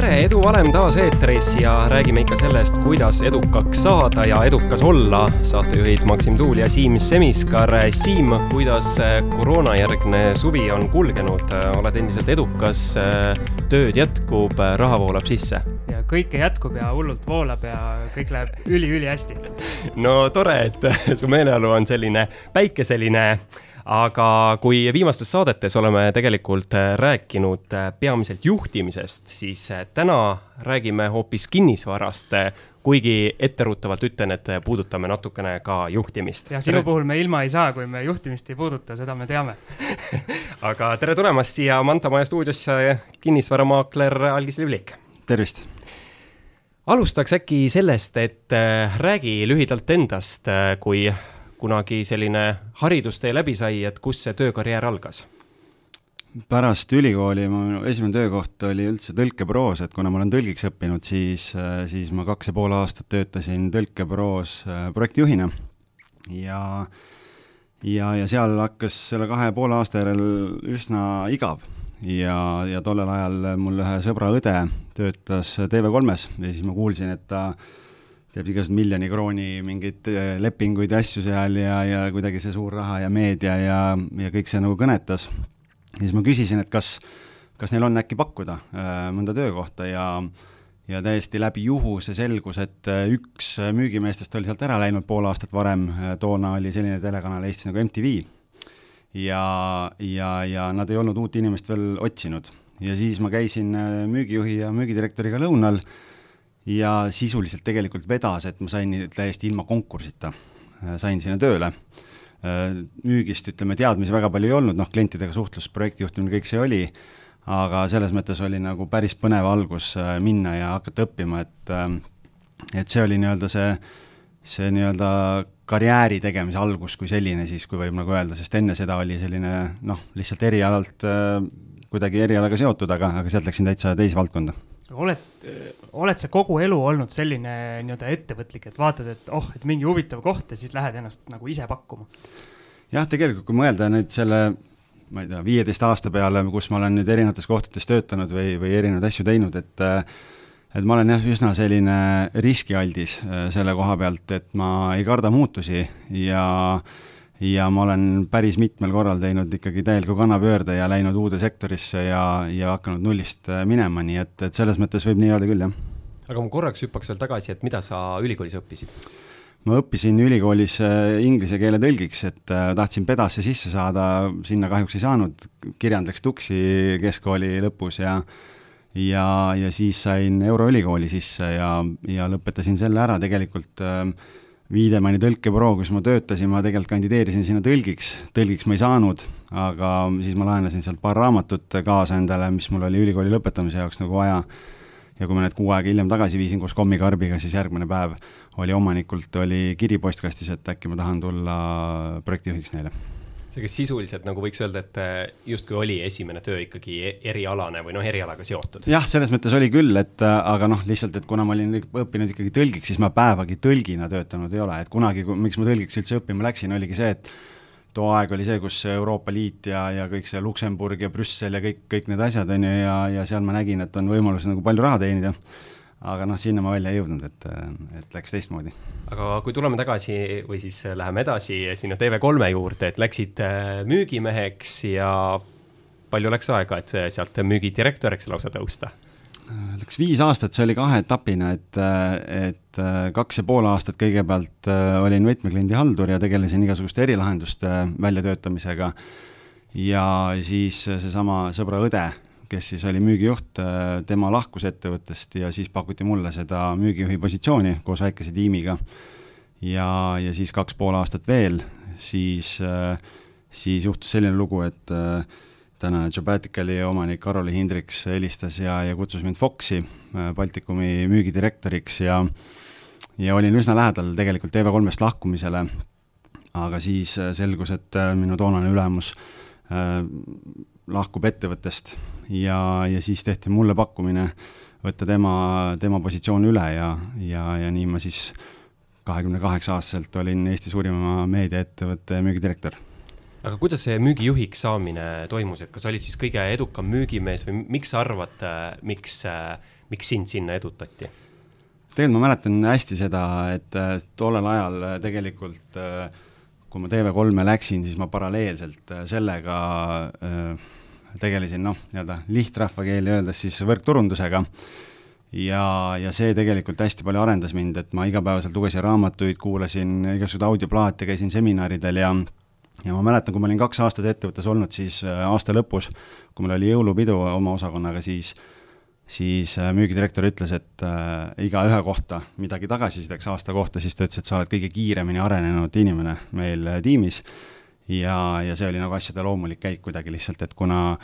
tere, Edu Valem taas eetris ja räägime ikka sellest, kuidas edukaks saada ja edukas olla. saatejuhid Maksim Tuul ja Siim Semiskar. Siim, kuidas koroonajärgne suvi on kulgenud, oled endiselt edukas, tööd jätkub, raha voolab sisse? ja kõike jätkub ja hullult voolab ja kõik läheb üli-ülihästi. no tore, et su meeleolu on selline päikeseline aga kui viimastes saadetes oleme tegelikult äh, rääkinud äh, peamiselt juhtimisest, siis äh, täna räägime hoopis kinnisvarast, kuigi etteruttavalt ütlen, et puudutame natukene ka juhtimist. jah, sinu tere... puhul me ilma ei saa, kui me juhtimist ei puuduta, seda me teame aga tere tulemast siia Manta Maja stuudiosse, kinnisvaramaakler Algis Livlik. tervist alustaks äkki sellest, et räägi lühidalt endast, kui kunagi selline haridustee läbi sai, et kus see töökarjäär algas? pärast ülikooli mu esimene töökoht oli üldse tõlkebüroos, et kuna ma olen tõlgiks õppinud, siis, siis ma kaks ja pool aastat töötasin tõlkebüroos äh, projektijuhina ja ja, ja seal hakkas selle kahe poole aasta järel üsna igav ja, ja tollel ajal mul ühe sõbra õde töötas TV3-s ja siis ma kuulsin, et ta äh, teeb igasuguseid miljoni krooni mingeid äh, lepinguid ja asju seal ja, ja kuidagi see suur raha ja meedia ja, ja kõik see nagu kõnetas. ja siis ma küsisin, et kas, kas neil on äkki pakkuda äh, mõnda töökohta ja ja täiesti läbi juhuse selgus, et äh, üks müügimeestest oli sealt ära läinud pool aastat varem, toona oli selline telekanal Eestis nagu MTV. ja, ja, ja nad ei olnud uut inimest veel otsinud ja siis ma käisin müügijuhi ja müügidirektoriga lõunal ja sisuliselt tegelikult vedas, et ma sain täiesti ilma konkursita, äh, sain sinna tööle. Äh, müügist, ütleme, teadmisi väga palju ei olnud, noh, klientidega suhtlus, projektijuhtimine, kõik see oli, aga selles mõttes oli nagu päris põnev algus äh, minna ja hakata õppima, et et see oli nii-öelda see, see nii-öelda karjääri tegemise algus kui selline siis, kui võib nagu öelda, sest enne seda oli selline noh, lihtsalt erialalt kuidagi erialaga seotud, aga, aga sealt läksin täitsa teise valdkonda oled, oled sa kogu elu olnud selline nii-öelda ettevõtlik, et vaatad, et oh, et mingi huvitav koht ja siis lähed ennast nagu ise pakkuma? jah, tegelikult kui mõelda nüüd selle, ma ei tea, viieteist aasta peale, kus ma olen nüüd erinevates kohtades töötanud või, või erinevaid asju teinud, et et ma olen jah, üsna selline riskialdis äh, selle koha pealt, et ma ei karda muutusi ja äh, ja ma olen päris mitmel korral teinud ikkagi täieliku kannapöörde ja läinud uude sektorisse ja, ja hakanud nullist äh, minema, nii et, et selles mõttes võib nii öelda küll, jah. aga ma korraks hüppaks veel tagasi, et mida sa ülikoolis õppisid? ma õppisin ülikoolis äh, inglise keele tõlgiks, et äh, tahtsin pedasse sisse saada, sinna kahjuks ei saanud, kirjand läks tuksi keskkooli lõpus ja ja, ja siis sain Euroülikooli sisse ja, ja lõpetasin selle ära tegelikult äh, Viidemanni tõlkebüroo, kus ma töötasin, ma tegelikult kandideerisin sinna tõlgiks, tõlgiks ma ei saanud, aga siis ma laenasin sealt paar raamatut kaasa endale, mis mul oli ülikooli lõpetamise jaoks nagu vaja. ja kui ma need kuu aega hiljem tagasi viisin koos kommikarbiga, siis järgmine päev oli omanikult, oli kiri postkastis, et äkki ma tahan tulla projektijuhiks neile see, kes sisuliselt nagu võiks öelda, et äh, justkui oli esimene töö ikkagi e-, erialane või noh, erialaga seotud. jah, selles mõttes oli küll, et äh, aga noh, lihtsalt, et kuna ma olin õppinud ikkagi tõlgiks, siis ma päevagi tõlgina töötanud ei ole, et kunagi, miks ma tõlgiks üldse õppima läksin, oligi see, et too aeg oli see, kus Euroopa Liit ja, ja kõik see Luksemburg ja Brüssel ja kõik, kõik need asjad, on ju, ja, ja seal ma nägin, et on võimalus nagu palju raha teenida aga noh, sinna ma välja ei jõudnud, et, et läks teistmoodi. aga kui tuleme tagasi või siis läheme edasi sinna TV3 juurde, et läksid äh, müügimeheks ja palju läks aega, et sealt müügidirektoriks lausa tõusta? Läks viis aastat, see oli kaheetapina, et, et kaks ja pool aastat kõigepealt äh, olin võtmekliendi haldur ja tegelesin igasuguste erilahenduste väljatöötamisega ja siis seesama sõbra õde kes siis oli müügijuht, äh, tema lahkus ettevõttest ja siis pakuti mulle seda müügijuhi positsiooni koos väikese tiimiga. ja, ja siis kaks pool aastat veel, siis, äh, siis juhtus selline lugu, et äh, tänane Jobaticali omanik Karoli Hindriks helistas ja, ja kutsus mind Foxi, Baltikumi müügidirektoriks ja ja olin üsna lähedal tegelikult TV3-st lahkumisele, aga siis selgus, et minu toonane ülemus lahkub ettevõttest ja, ja siis tehti mulle pakkumine võtta tema, tema positsioon üle ja, ja, ja nii ma siis kahekümne kaheksa aastaselt olin Eesti suurima meediaettevõtte müügidirektor. aga kuidas see müügijuhiks saamine toimus, et kas olid siis kõige edukam müügimees või miks sa arvad, miks miks sind sinna edutati? tegelikult ma mäletan hästi seda, et tollel ajal tegelikult kui ma TV3-e läksin, siis ma paralleelselt sellega tegelesin noh, nii-öelda lihtrahvakeeli öeldes siis võrkturundusega. Ja, ja see tegelikult hästi palju arendas mind, et ma igapäevaselt lugesin raamatuid, kuulasin igasuguseid audioplaate, käisin seminaridel ja ja ma mäletan, kui ma olin kaks aastat ettevõttes olnud, siis äh, aasta lõpus, kui meil oli jõulupidu oma osakonnaga, siis siis äh, müügidirektor ütles, et äh, igaühe kohta midagi tagasisideks aasta kohta, siis ta ütles, et sa oled kõige kiiremini arenenud inimene meil äh, tiimis ja, ja see oli nagu asjade loomulik käik kuidagi lihtsalt, et kuna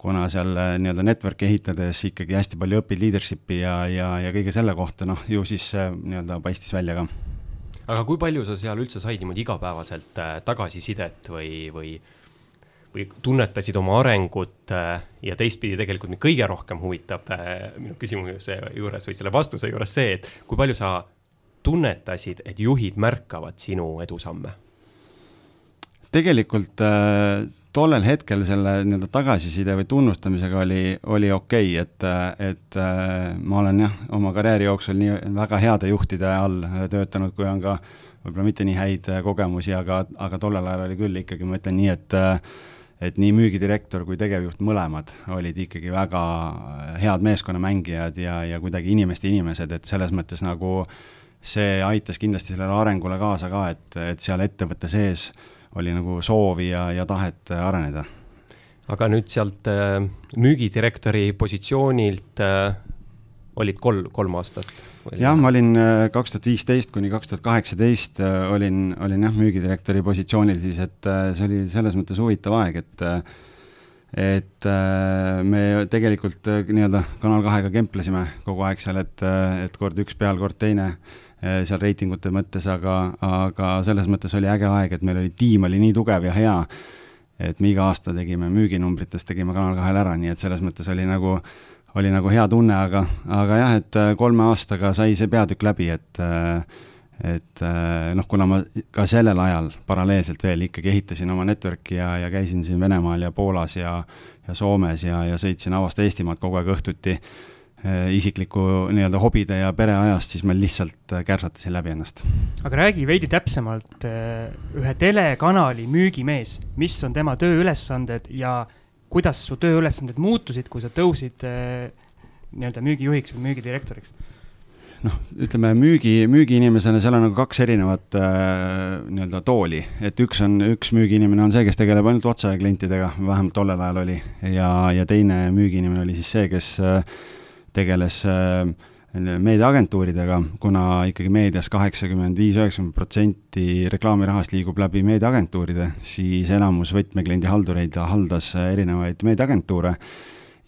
kuna seal äh, nii-öelda network'i ehitades ikkagi hästi palju õpid leadership'i ja, ja, ja kõige selle kohta, noh, ju siis nii-öelda paistis välja ka. aga kui palju sa seal üldse said niimoodi igapäevaselt tagasisidet või, või või tunnetasid oma arengut äh, ja teistpidi tegelikult mind kõige rohkem huvitab minu küsimuse juures või selle vastuse juures see, et kui palju sa tunnetasid, et juhid märkavad sinu edusamme? Tegelikult äh, tollel hetkel selle nii-öelda tagasiside või tunnustamisega oli, oli okei okay,, et, et äh, ma olen jah, oma karjääri jooksul nii väga heade juhtide all töötanud, kui on ka võib-olla mitte nii häid kogemusi, aga, aga tollel ajal oli küll ikkagi, ma ütlen nii, et et nii müügidirektor kui tegevjuht mõlemad olid ikkagi väga head meeskonnamängijad ja, ja kuidagi inimeste inimesed, et selles mõttes nagu see aitas kindlasti sellele arengule kaasa ka, et, et seal ettevõtte sees äh, oli nagu soovi ja, ja tahet äh, areneda. aga nüüd sealt äh, müügidirektori positsioonilt äh, olid kolm, kolm aastat? jah, ma olin äh, kaks tuhat viisteist kuni kaks tuhat kaheksateist olin, olin jah, müügidirektori positsioonil siis, et see oli selles mõttes huvitav aeg, et et me tegelikult nii-öelda Kanal kahega kemplesime kogu aeg seal, et, et kord üks peal, kord teine seal reitingute mõttes, aga, aga selles mõttes oli äge aeg, et meil oli, tiim oli nii tugev ja hea, et me iga aasta tegime müüginumbrites, tegime Kanal kahel ära, nii et selles mõttes oli nagu, oli nagu hea tunne, aga, aga jah, et eh, kolme aastaga sai see peatükk läbi, et et eh, noh, kuna ma ka sellel ajal paralleelselt veel ikkagi ehitasin oma network'i ja, ja käisin siin Venemaal ja Poolas ja, ja Soomes ja, ja sõitsin Avasta Eestimaad kogu aeg õhtuti Äh, isikliku nii-öelda hobide ja pereajast, siis ma lihtsalt äh, kärsatasin läbi ennast. aga räägi veidi täpsemalt äh, ühe telekanali müügimees, mis on tema tööülesanded ja kuidas su tööülesanded muutusid, kui sa tõusid nii-öelda müügijuhiks või müügidirektoriks? noh, ütleme müügi, müügiinimesena seal on nagu kaks erinevat äh, nii-öelda tooli, et üks on, üks müügiinimene on see, kes tegeleb ainult otseklientidega, vähemalt tollel ajal oli, ja, ja teine müügiinimene oli siis see, kes äh, tegeles äh, meediaagentuuridega, kuna ikkagi meedias kaheksakümmend viis, üheksakümmend protsenti reklaamirahast liigub läbi meediaagentuuride, siis enamus võtmekliendi haldureid haldas erinevaid meediaagentuure.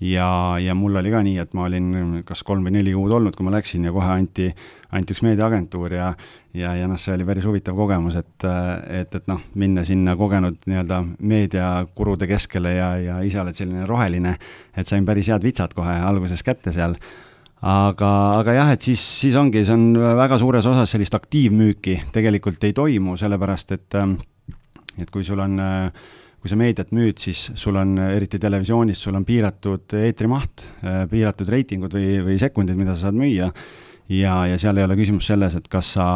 Ja, ja mul oli ka nii, et ma olin kas kolm või neli kuud olnud, kui ma läksin ja kohe anti, anti üks meediaagentuur ja ja, ja noh, see oli päris huvitav kogemus, et, et, et noh, minna sinna kogenud nii-öelda meediakurude keskele ja, ja ise oled selline roheline, et sain päris head vitsad kohe alguses kätte seal aga, aga jah, et siis, siis ongi, see on väga suures osas sellist aktiivmüüki tegelikult ei toimu, sellepärast et, et kui sul on, kui sa meediat müüd, siis sul on, eriti televisioonis, sul on piiratud eetrimaht, piiratud reitingud või, või sekundid, mida sa saad müüa ja, ja seal ei ole küsimus selles, et kas sa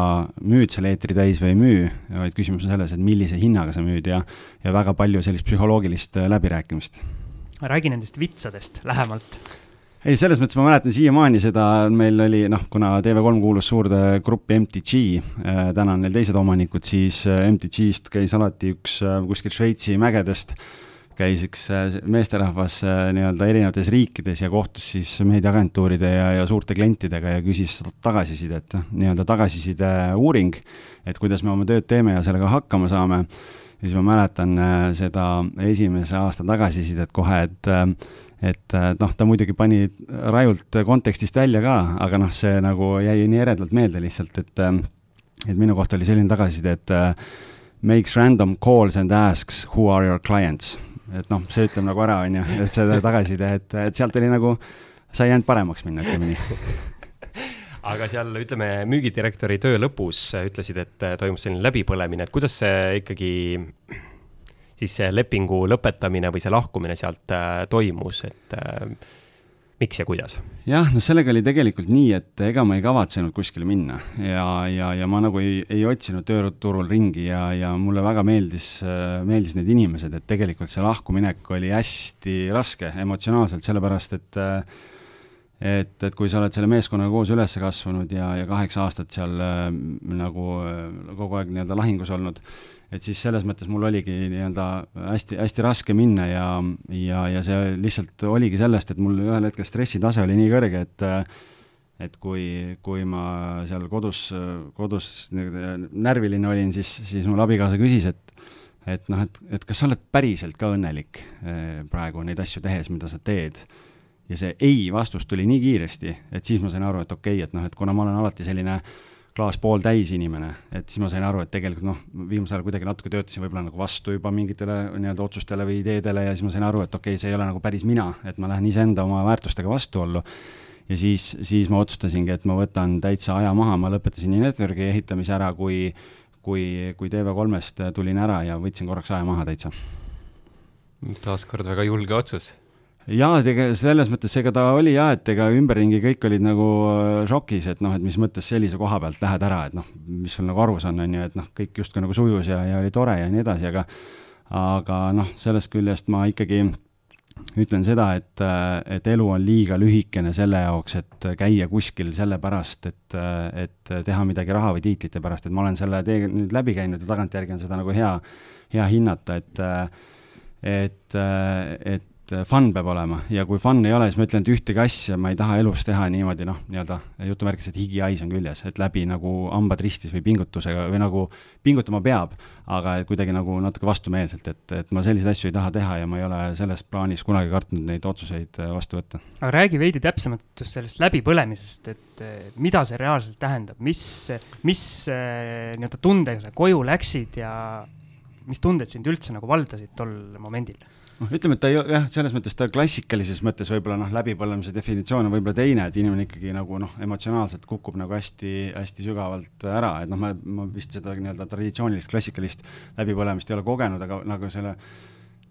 müüd selle eetri täis või ei müü, vaid küsimus on selles, et millise hinnaga sa müüd ja, ja väga palju sellist psühholoogilist läbirääkimist. räägi nendest vitsadest lähemalt ei, selles mõttes ma mäletan siiamaani seda, meil oli noh, kuna TV3 kuulus suurde gruppi MTG äh,, täna on neil teised omanikud, siis äh, MTG-st käis alati üks äh, kuskil Šveitsi mägedest käis üks meesterahvas nii-öelda erinevates riikides ja kohtus siis meediaagentuuride ja, ja suurte klientidega ja küsis tagasisidet, nii-öelda tagasiside uuring, et kuidas me oma tööd teeme ja sellega hakkama saame. ja siis ma mäletan seda esimese aasta tagasisidet kohe, et et noh, ta muidugi pani rajult kontekstist välja ka, aga noh, see nagu jäi nii eredalt meelde lihtsalt, et et minu kohta oli selline tagasiside, et makes random calls and asks who are your clients. Et noh, see ütleb nagu ära, on ju, et seda tagasiside, et, et sealt oli nagu, sai ainult paremaks minna, ütleme nii. Aga seal ütleme müügidirektori töö lõpus ütlesid, et toimus selline läbipõlemine, et kuidas see ikkagi siis see lepingu lõpetamine või see lahkumine sealt äh, toimus, et äh, miks ja kuidas? jah, no sellega oli tegelikult nii, et ega ma ei kavatsenud kuskile minna ja, ja, ja ma nagu ei, ei otsinud tööturul ringi ja, ja mulle väga meeldis, meeldis need inimesed, et tegelikult see lahkuminek oli hästi raske emotsionaalselt, sellepärast et et, et kui sa oled selle meeskonnaga koos üles kasvanud ja, ja kaheksa aastat seal äh, nagu kogu aeg nii-öelda lahingus olnud, et siis selles mõttes mul oligi nii-öelda hästi, hästi raske minna ja, ja, ja see lihtsalt oligi sellest, et mul ühel hetkel stressitase oli nii kõrge, et et kui, kui ma seal kodus, kodus närviline olin, siis, siis mul abikaasa küsis, et et noh, et, et kas sa oled päriselt ka õnnelik eh, praegu neid asju tehes, mida sa teed. ja see ei vastus tuli nii kiiresti, et siis ma sain aru, et okei okay,, et noh, et kuna ma olen alati selline äh, klaas pooltäis inimene, et siis ma sain aru, et tegelikult noh, viimasel ajal kuidagi natuke töötasin võib-olla nagu vastu juba mingitele nii-öelda otsustele või ideedele ja siis ma sain aru, et okei okay,, see ei ole nagu päris mina, et ma lähen iseenda oma väärtustega vastuollu. ja siis, siis ma otsustasingi, et ma võtan täitsa aja maha, ma lõpetasin nii network'i ehitamise ära, kui, kui, kui TV3-st tulin ära ja võtsin korraks aja maha täitsa. taaskord väga julge otsus jaa, ega selles mõttes, ega ta oli jah, et ega ümberringi kõik olid nagu äh, šokis, et noh, et mis mõttes sellise koha pealt lähed ära, et noh, mis sul nagu arus on, on ju, et noh, kõik justkui nagu sujus ja, ja oli tore ja nii edasi, aga aga noh, sellest küljest ma ikkagi ütlen seda, et, äh, et elu on liiga lühikene selle jaoks, et käia kuskil sellepärast, et, äh, et teha midagi raha või tiitlite pärast, et ma olen selle tee nüüd läbi käinud ja tagantjärgi on seda nagu hea, hea hinnata, et et, et et äh, fun peab olema ja kui fun ei ole, siis ma ütlen, et ühtegi asja ma ei taha elus teha niimoodi noh, nii-öelda jutumärkides, et higihais on küljes, et läbi nagu hambad ristis või pingutusega või nagu pingutama peab, aga kuidagi nagu natuke vastumeelselt, et, et ma selliseid asju ei taha teha ja ma ei ole selles plaanis kunagi kartnud neid otsuseid äh, vastu võtta. aga räägi veidi täpsemalt just sellest läbipõlemisest, et mida see reaalselt tähendab, mis, mis äh, nii-öelda tundega sa koju läksid ja mis tunded sind üldse nagu valdasid tol momendil? Noh, ütleme, et ta ei, jah, selles mõttes ta klassikalises mõttes võib-olla noh, läbipõlemise definitsioon on võib-olla teine, et inimene ikkagi nagu noh, emotsionaalselt kukub nagu hästi, hästi sügavalt ära, et noh, ma, ma vist seda nii-öelda traditsioonilist klassikalist läbipõlemist ei ole kogenud, aga nagu selle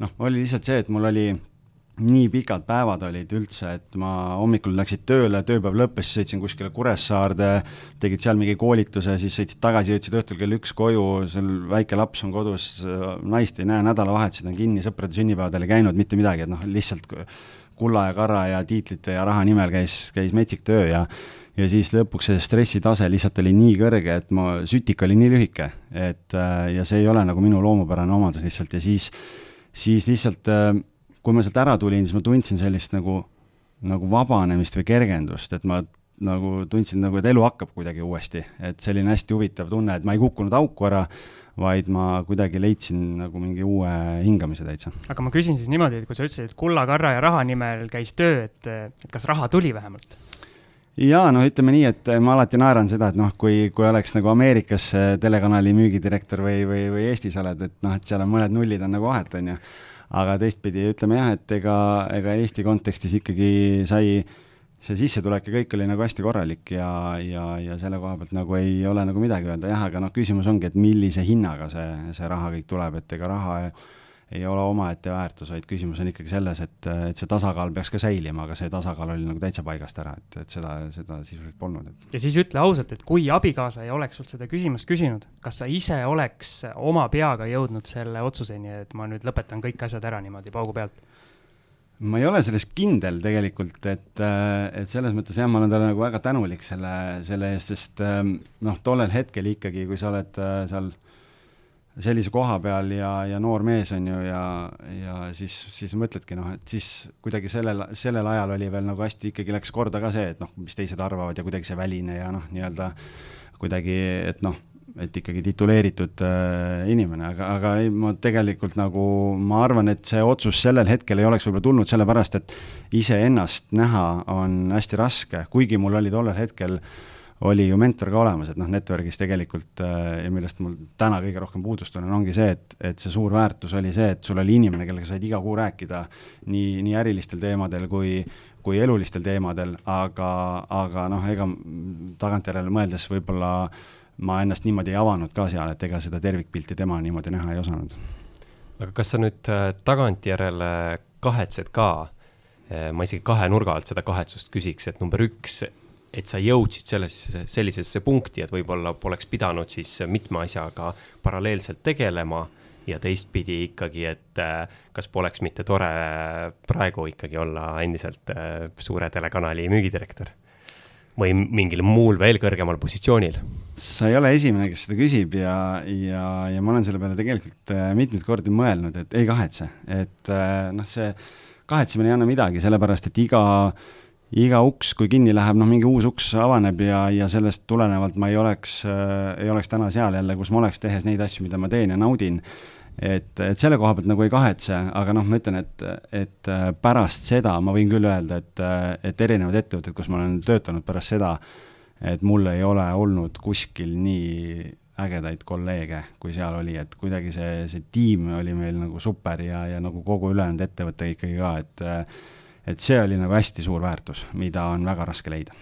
noh, oli lihtsalt see, et mul oli nii pikad päevad olid üldse, et ma hommikul läksid tööle, tööpäev lõppes, sõitsin kuskile Kuressaarde, tegid seal mingi koolituse, siis sõitsid tagasi, jõudsid õhtul kell üks koju, seal väike laps on kodus, naist ei näe, nädalavahetused on kinni, sõprade sünnipäevadel ei käinud, mitte midagi, et noh, lihtsalt kulla ja karra ja tiitlite ja raha nimel käis, käis metsik töö ja ja siis lõpuks see stressitase lihtsalt oli nii kõrge, et ma, sütik oli nii lühike, et ja see ei ole nagu minu loomupärane omadus lihtsalt ja siis, siis lihtsalt äh, kui ma sealt ära tulin, siis ma tundsin sellist nagu, nagu vabanemist või kergendust, et ma nagu tundsin nagu, et elu hakkab kuidagi uuesti, et selline hästi huvitav tunne, et ma ei kukkunud auku ära, vaid ma kuidagi leidsin nagu mingi uue hingamise täitsa. aga ma küsin siis niimoodi, et kui sa ütlesid, et kulla, karra ja raha nimel käis töö, et, et kas raha tuli vähemalt? jaa, no ütleme nii, et ma alati naeran seda, et noh, kui, kui oleks nagu Ameerikas telekanali müügidirektor või, või, või Eestis oled, et noh, et seal on mõned nullid on nagu vahet, on ju aga teistpidi ütleme jah, et ega, ega Eesti kontekstis ikkagi sai see sissetulek ja kõik oli nagu hästi korralik ja, ja, ja selle koha pealt nagu ei ole nagu midagi öelda, jah, aga noh, küsimus ongi, et millise hinnaga see, see raha kõik tuleb, et ega raha ei ole omaette väärtus, vaid küsimus on ikkagi selles, et, et see tasakaal peaks ka säilima, aga see tasakaal oli nagu täitsa paigast ära, et, et seda, seda sisuliselt polnud, et. ja siis ütle ausalt, et kui abikaasa ei oleks sult seda küsimust küsinud, kas sa ise oleks oma peaga jõudnud selle otsuseni, et ma nüüd lõpetan kõik asjad ära niimoodi paugu pealt? ma ei ole selles kindel tegelikult, et, et selles mõttes jah, ma olen talle nagu väga tänulik selle, selle eest, sest noh, tollel hetkel ikkagi, kui sa oled seal sellise koha peal ja, ja noor mees on ju, ja, ja siis, siis mõtledki noh, et siis kuidagi sellel, sellel ajal oli veel nagu hästi ikkagi läks korda ka see, et noh, mis teised arvavad ja kuidagi see väline ja noh, nii-öelda kuidagi, et noh, et ikkagi tituleeritud äh, inimene, aga, aga ei, ma tegelikult nagu, ma arvan, et see otsus sellel hetkel ei oleks võib-olla tulnud sellepärast, et iseennast näha on hästi raske, kuigi mul oli tollel hetkel äh, oli ju mentor ka olemas, et noh, network'is tegelikult äh, ja millest mul täna kõige rohkem puudust tunnen, ongi see, et, et see suur väärtus oli see, et sul oli inimene, kellega said iga kuu rääkida nii, nii ärilistel teemadel kui, kui elulistel teemadel, aga, aga noh, ega tagantjärele mõeldes võib-olla ma ennast niimoodi ei avanud ka seal, et ega seda tervikpilti tema niimoodi näha ei osanud. aga kas sa nüüd äh, tagantjärele kahetsed ka äh, ma isegi kahe nurga alt seda kahetsust küsiks, et number üks, et sa jõudsid sellesse, sellisesse punkti, et võib-olla poleks pidanud siis mitme asjaga paralleelselt tegelema ja teistpidi ikkagi, et äh, kas poleks mitte tore praegu ikkagi olla endiselt äh, suure telekanali müügidirektor või mingil muul veel kõrgemal positsioonil? sa ei ole esimene, kes seda küsib ja, ja, ja ma olen selle peale tegelikult äh, mitmeid kordi mõelnud, et ei kahetse, et noh, see kahetsemine ei anna midagi, sellepärast et iga iga uks, kui kinni läheb, noh, mingi uus uks avaneb ja, ja sellest tulenevalt ma ei oleks äh,, ei oleks täna seal jälle, kus ma oleks, tehes neid asju, mida ma teen ja naudin. Et, et selle koha pealt nagu ei kahetse, aga noh, ma ütlen, et, et äh, pärast seda ma võin küll öelda, et, äh, et erinevad ettevõtted, kus ma olen töötanud pärast seda, et mul ei ole olnud kuskil nii ägedaid kolleege, kui seal oli, et kuidagi see, see tiim oli meil nagu super ja, ja nagu kogu ülejäänud ettevõte ikkagi ka, et et see oli nagu hästi suur väärtus, mida on väga raske leida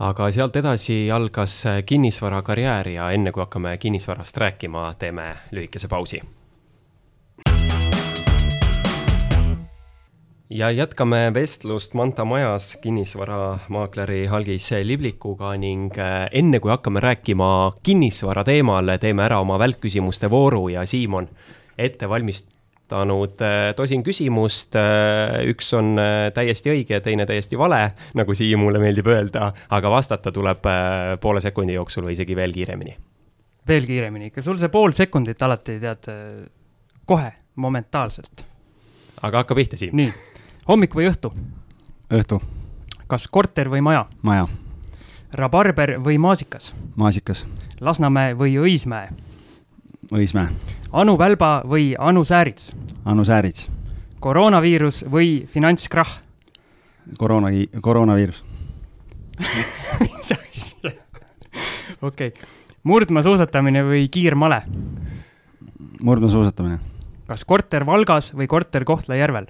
aga sealt edasi algas kinnisvarakarjäär ja enne kui hakkame kinnisvarast rääkima, teeme lühikese pausi. ja jätkame vestlust Manta majas kinnisvaramaakleri Algis Liblikuga ning äh, enne kui hakkame rääkima kinnisvara teemal, teeme ära oma välkküsimuste vooru ja Siimon, ette valmist-, esitanud äh, tosin küsimust. Äh, üks on äh, täiesti õige, teine täiesti vale, nagu Siimule meeldib öelda, aga vastata tuleb poole sekundi jooksul või isegi veel kiiremini. veel kiiremini, ikka sul see pool sekundit alati tead kohe, momentaalselt. aga hakka pihta, Siim. nii, hommik või õhtu? õhtu. kas korter või maja? maja. rabarber või maasikas? maasikas. Lasnamäe või Õismäe? Õismäe Anu Välba või Anu Säärits? Anu Säärits. koroonaviirus või finantskrahh? koroona, koroonaviirus mis asja? okei okay., murdmaasuusatamine või kiirmale? murdmaasuusatamine. kas korter Valgas või korter Kohtla-Järvel?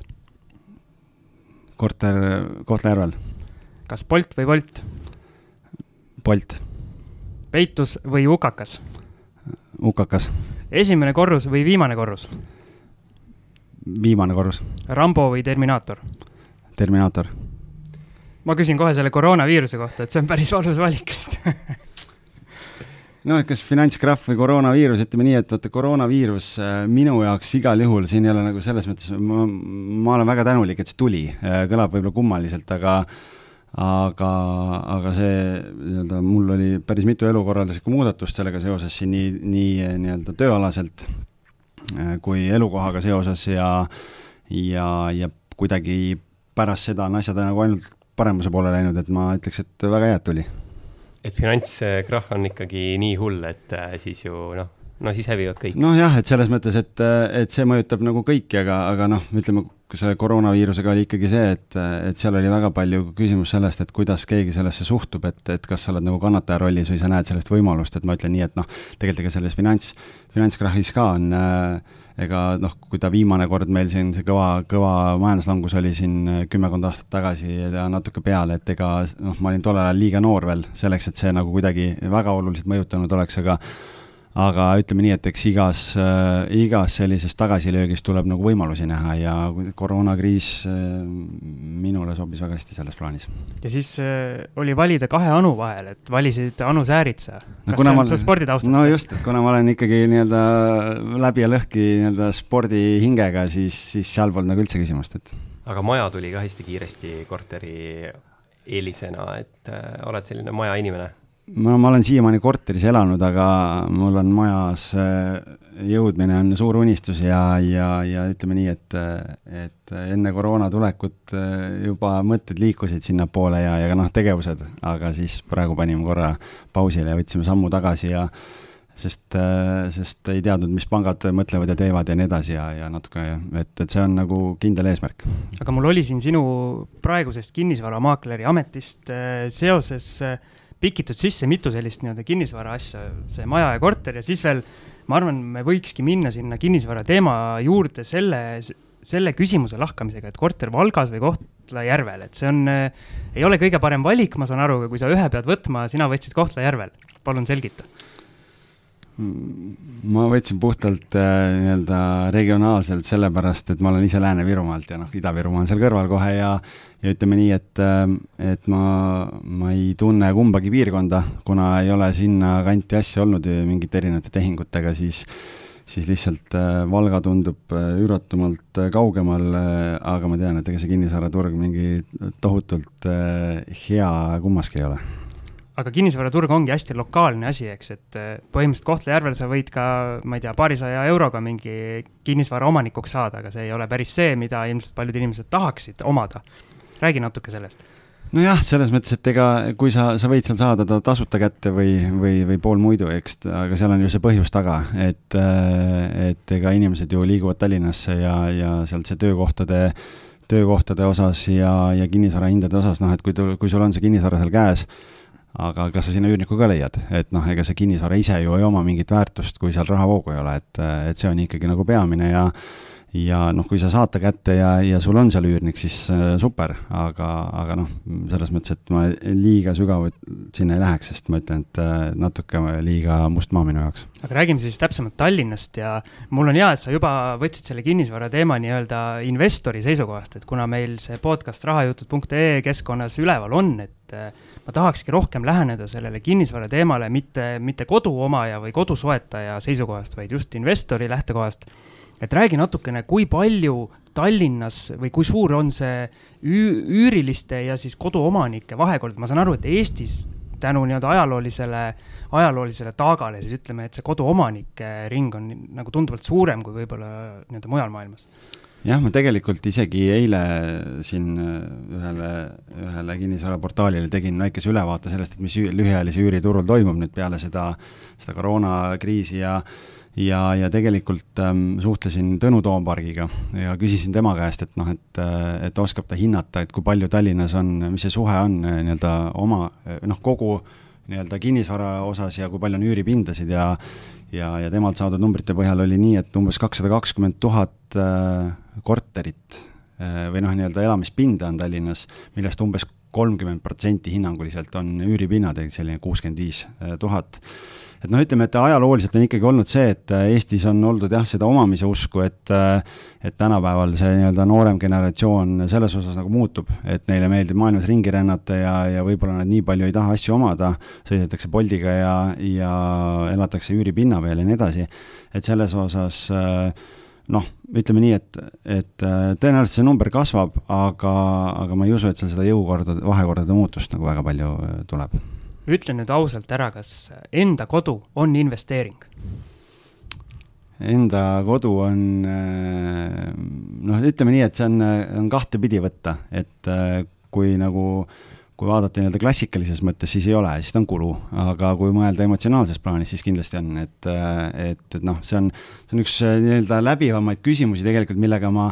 korter Kohtla-Järvel. kas Bolt või Wolt? Bolt. peitus või hukakas? Hukakas esimene korrus või viimane korrus? viimane korrus. Rambo või Terminaator? Terminaator. ma küsin kohe selle koroonaviiruse kohta, et see on päris valus valik vist noh, et kas finantskrahv või koroonaviirus, ütleme nii, et vaata koroonaviirus äh, minu jaoks igal juhul siin ei ole nagu selles mõttes, ma, ma olen väga tänulik, et see tuli, äh, kõlab võib-olla kummaliselt, aga aga, aga see nii-öelda mul oli päris mitu elukorralduslikku muudatust sellega seoses siin nii, nii nii-öelda tööalaselt äh, kui elukohaga seoses ja, ja, ja kuidagi pärast seda on asjad nagu ainult paremuse poole läinud, et ma ütleks, et väga hea, et tuli. et finantskrahh on ikkagi nii hull, et äh, siis ju noh, no siis hävivad kõik. noh jah, et selles mõttes, et, et see mõjutab nagu kõiki, aga, aga noh, ütleme selle koroonaviirusega oli ikkagi see, et, et seal oli väga palju küsimus sellest, et kuidas keegi sellesse suhtub, et, et kas sa oled nagu kannataja rollis või sa näed sellest võimalust, et ma ütlen nii, et noh, tegelikult ega selles finants, finantskrahhis ka on äh, ega noh, kui ta viimane kord meil siin see kõva, kõva majanduslangus oli siin kümmekond aastat tagasi ja natuke peale, et ega noh, ma olin tollel ajal liiga noor veel selleks, et see nagu kuidagi väga oluliselt mõjutanud oleks, aga aga ütleme nii, et eks igas äh,, igas sellises tagasilöögis tuleb nagu võimalusi näha ja koroonakriis äh, minule sobis väga hästi selles plaanis. ja siis äh, oli valida kahe Anu vahel, et valisid Anu Sääritsa. kas no, see on su sporditaustast? no just, et kuna ma olen ikkagi nii-öelda läbi ja lõhki nii-öelda spordihingega, siis, siis seal polnud nagu üldse küsimust, et. aga maja tuli ka hästi kiiresti korteri eelisena, et äh, oled selline majainimene ma, ma olen siiamaani korteris elanud, aga mul on majas jõudmine on suur unistus ja, ja, ja ütleme nii, et, et enne koroona tulekut juba mõtted liikusid sinnapoole ja, ja ka noh, tegevused, aga siis praegu panime korra pausile ja võtsime sammu tagasi ja sest, sest ei teadnud, mis pangad mõtlevad ja teevad ja nii edasi ja, ja natuke, et, et see on nagu kindel eesmärk. aga mul oli siin sinu praegusest kinnisvaramaakleri ametist seoses äh, pikitud sisse mitu sellist nii-öelda kinnisvara asja, see maja ja korter ja siis veel, ma arvan, me võikski minna sinna kinnisvara teema juurde selle, selle küsimuse lahkamisega, et korter Valgas või Kohtla-Järvel, et see on äh,, ei ole kõige parem valik, ma saan aru, kui sa ühe pead võtma, sina võtsid Kohtla-Järvel, palun selgita ma võtsin puhtalt äh, nii-öelda regionaalselt sellepärast, et ma olen ise Lääne-Virumaalt ja noh, Ida-Virumaa on seal kõrval kohe ja ja ütleme nii, et, äh, et ma, ma ei tunne kumbagi piirkonda, kuna ei ole sinna kanti asja olnud mingite erinevate tehingutega, siis siis lihtsalt äh, Valga tundub üüratumalt kaugemal, aga ma tean, et ega see kinnisvaraturg mingi tohutult hea kummaski ei ole aga kinnisvaraturg ongi hästi lokaalne asi, eks, et äh, põhimõtteliselt Kohtla-Järvel sa võid ka, ma ei tea, paarisaja euroga mingi kinnisvara omanikuks saada, aga see ei ole päris see, mida ilmselt paljud inimesed tahaksid omada. räägi natuke sellest nojah, selles mõttes, et ega kui sa, sa võid seal saada ta tasuta kätte või, või, või pool muidu, eks, aga seal on ju see põhjus taga, et, äh, et ega inimesed ju liiguvad Tallinnasse ja, ja sealt see töökohtade, töökohtade osas ja, ja kinnisvara hindade osas, noh, et kui, kui sul on see kinnisvara seal käes aga kas sa sinna üürniku ka leiad, et noh, ega see kinnisvara ise ju ei oma mingit väärtust, kui seal rahavoogu ei ole, et, et see on ikkagi nagu peamine ja ja noh, kui sa saad ta kätte ja, ja sul on seal üürnik, siis äh, super, aga, aga noh, selles mõttes, et ma liiga sügavuti sinna ei läheks, sest ma ütlen, et äh, natuke liiga must maa minu jaoks. aga räägime siis täpsemalt Tallinnast ja mul on hea, et sa juba võtsid selle kinnisvara teema nii-öelda investori seisukohast, et kuna meil see podcast rahajutud.ee keskkonnas üleval on, et äh, ma tahakski rohkem läheneda sellele kinnisvara teemale mitte, mitte koduomaja või kodusoetaja seisukohast, vaid just investori lähtekohast. Et räägi natukene, kui palju Tallinnas või kui suur on see üüriliste ja siis koduomanike vahekord, ma saan aru, et Eestis tänu nii-öelda ajaloolisele, ajaloolisele taagale, siis ütleme, et see koduomanike ring on nagu tunduvalt suurem kui võib-olla nii-öelda mujal maailmas. Jah, ma tegelikult isegi eile siin äh, ühele, ühele kinnisvaraportaalile tegin väikese ülevaate sellest, et mis lühiajalise üüriturul toimub nüüd peale seda, seda koroonakriisi ja ja, ja tegelikult ähm, suhtlesin Tõnu Toompargiga ja küsisin tema käest, et noh, et, äh, et oskab ta hinnata, et kui palju Tallinnas on, mis see suhe on äh, nii-öelda oma noh, kogu nii-öelda kinnisvara osas ja kui palju on üüripindasid ja ja, ja temalt saadud numbrite põhjal oli nii, et umbes kakssada kakskümmend tuhat äh, korterit äh, või noh, nii-öelda elamispinda on Tallinnas, millest umbes kolmkümmend protsenti hinnanguliselt on üüripinnad, ehk selline kuuskümmend viis äh, tuhat et noh, ütleme, et ajalooliselt on ikkagi olnud see, et äh, Eestis on oldud jah, seda omamise usku, et äh, et tänapäeval see nii-öelda noorem generatsioon selles osas nagu muutub, et neile meeldib maailmas ringi rännata ja, ja võib-olla nad nii palju ei taha asju omada, sõidetakse Boltiga ja, ja elatakse üüripinna peal ja nii edasi, et selles osas äh, noh, ütleme nii, et, et tõenäoliselt see number kasvab, aga, aga ma ei usu, et seal seda jõukordade, vahekordade muutust nagu väga palju tuleb ütle nüüd ausalt ära, kas enda kodu on investeering? Enda kodu on noh, ütleme nii, et see on, on kahtepidi võtta, et kui nagu kui vaadata nii-öelda klassikalises mõttes, siis ei ole, siis ta on kulu, aga kui mõelda emotsionaalses plaanis, siis kindlasti on, et, et, et noh, see on, see on üks nii-öelda läbivamaid küsimusi tegelikult, millega ma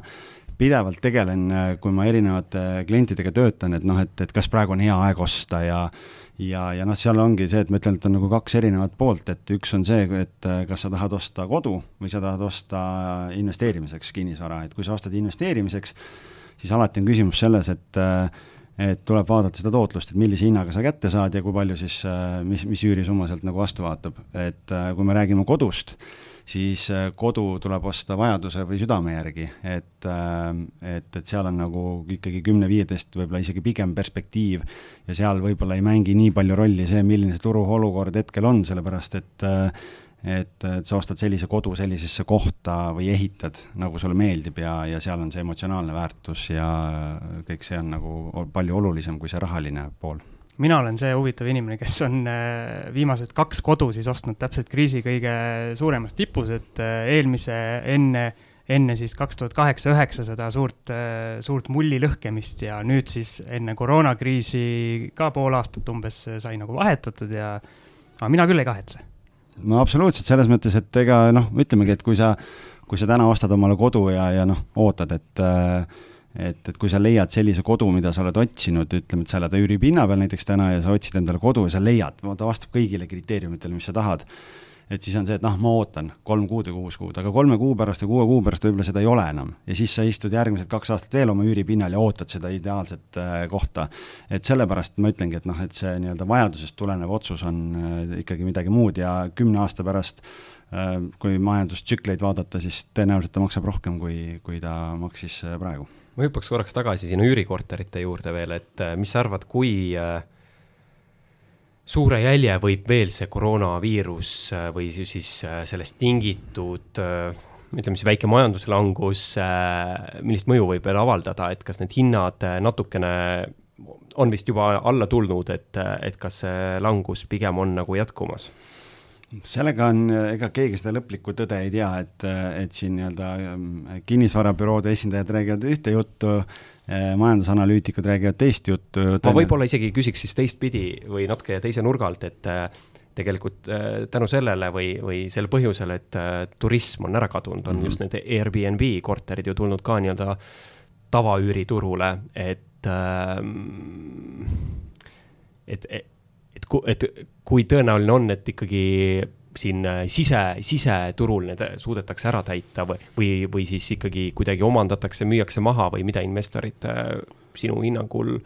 pidevalt tegelen, kui ma erinevate klientidega töötan, et noh, et, et kas praegu on hea aeg osta ja ja, ja noh, seal ongi see, et ma ütlen, et on nagu kaks erinevat poolt, et üks on see, et äh, kas sa tahad osta kodu või sa tahad osta investeerimiseks kinnisvara, et kui sa ostad investeerimiseks, siis alati on küsimus selles, et äh, et tuleb vaadata seda tootlust, et millise hinnaga sa kätte saad ja kui palju siis, äh, mis, mis üürisumma sealt nagu vastu vaatab, et kui me räägime kodust, siis äh, kodu tuleb osta vajaduse või südame järgi, et, äh, et, et seal on nagu ikkagi kümne-viieteist, võib-olla isegi pikem perspektiiv ja seal võib-olla ei mängi nii palju rolli see, milline see turuolukord hetkel on, sellepärast et äh, et, et sa ostad sellise kodu sellisesse kohta või ehitad, nagu sulle meeldib ja, ja seal on see emotsionaalne väärtus ja kõik see on nagu palju olulisem kui see rahaline pool mina olen see huvitav inimene, kes on äh, viimased kaks kodu siis ostnud täpselt kriisi kõige suuremas tipus, et äh, eelmise enne, enne siis kaks tuhat kaheksa, üheksa seda suurt, äh, suurt mulli lõhkemist ja nüüd siis enne koroonakriisi ka pool aastat umbes sai nagu vahetatud ja aga mina küll ei kahetse. no absoluutselt, selles mõttes, et ega noh, ütlemegi, et kui sa, kui sa täna ostad omale kodu ja, ja noh, ootad, et äh, et, et kui sa leiad sellise kodu, mida sa oled otsinud, ütleme, et sa elad üüripinna peal näiteks täna ja sa otsid endale kodu ja sa leiad, ta vastab kõigile kriteeriumitele, mis sa tahad, et siis on see, et noh, ma ootan kolm kuud või kuus kuud, aga kolme kuu pärast või kuue kuu pärast võib-olla seda ei ole enam. ja siis sa istud järgmised kaks aastat veel oma üüripinnal ja ootad seda ideaalset äh, kohta. et sellepärast ma ütlengi, et noh, et see nii-öelda vajadusest tulenev otsus on äh, ikkagi midagi muud ja kümne aasta pärast äh, kui majandustsükleid vaadata, siis tõenäoliselt ta maksab rohkem, kui, kui ta maksis praegu. Ma hüppaks korraks tagasi sinna üürikorterite juurde veel, et mis sa arvad, kui äh, suure jälje võib veel see koroonaviirus äh, või siis äh, sellest tingitud äh, ütleme siis väike majanduslangus, millist mõju võib veel avaldada, et kas need hinnad natukene on vist juba alla tulnud, et, et kas see langus pigem on nagu jätkumas? Sellega on, ega keegi seda lõplikku tõde ei tea, et, et siin nii-öelda kinnisvarabüroode esindajad räägivad ühte juttu, Eh, majandusanalüütikud räägivad teist juttu. ma võib-olla isegi küsiks siis teistpidi või natuke teise nurga alt, et eh, tegelikult eh, tänu sellele või, või selle põhjusel, et turism on ära kadunud, on mm -hmm. just need Airbnb korterid ju tulnud ka nii-öelda tavaüüriturule, et ähm, et, et, et, kui tõenäoline on, et ikkagi siin äh, sise, siseturul need suudetakse ära täita või, või, või siis ikkagi kuidagi omandatakse, müüakse maha või mida investorid äh, sinu hinnangul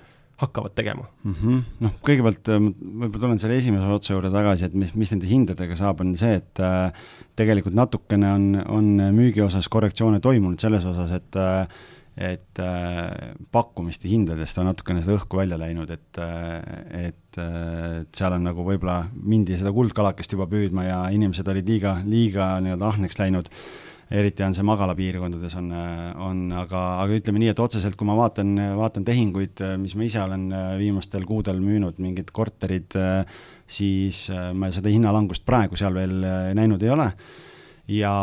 hakkavad tegema mm -hmm.? noh, kõigepealt äh, võib-olla tulen selle esimese otsa juurde tagasi, et mis, mis nende hindadega saab, on see, et äh, tegelikult natukene on, on müügi osas korrektsioone toimunud selles osas, et äh, et äh, pakkumiste hindadest on natukene seda õhku välja läinud, et, äh, et, äh, et seal on nagu võib-olla mindi seda kuldkalakest juba püüdma ja inimesed olid liiga, liiga nii-öelda ahneks läinud. eriti on see magalapiirkondades on, on, aga, aga ütleme nii, et otseselt, kui ma vaatan, vaatan tehinguid, mis ma ise olen viimastel kuudel müünud, mingid korterid, siis ma seda hinnalangust praegu seal veel näinud ei ole ja,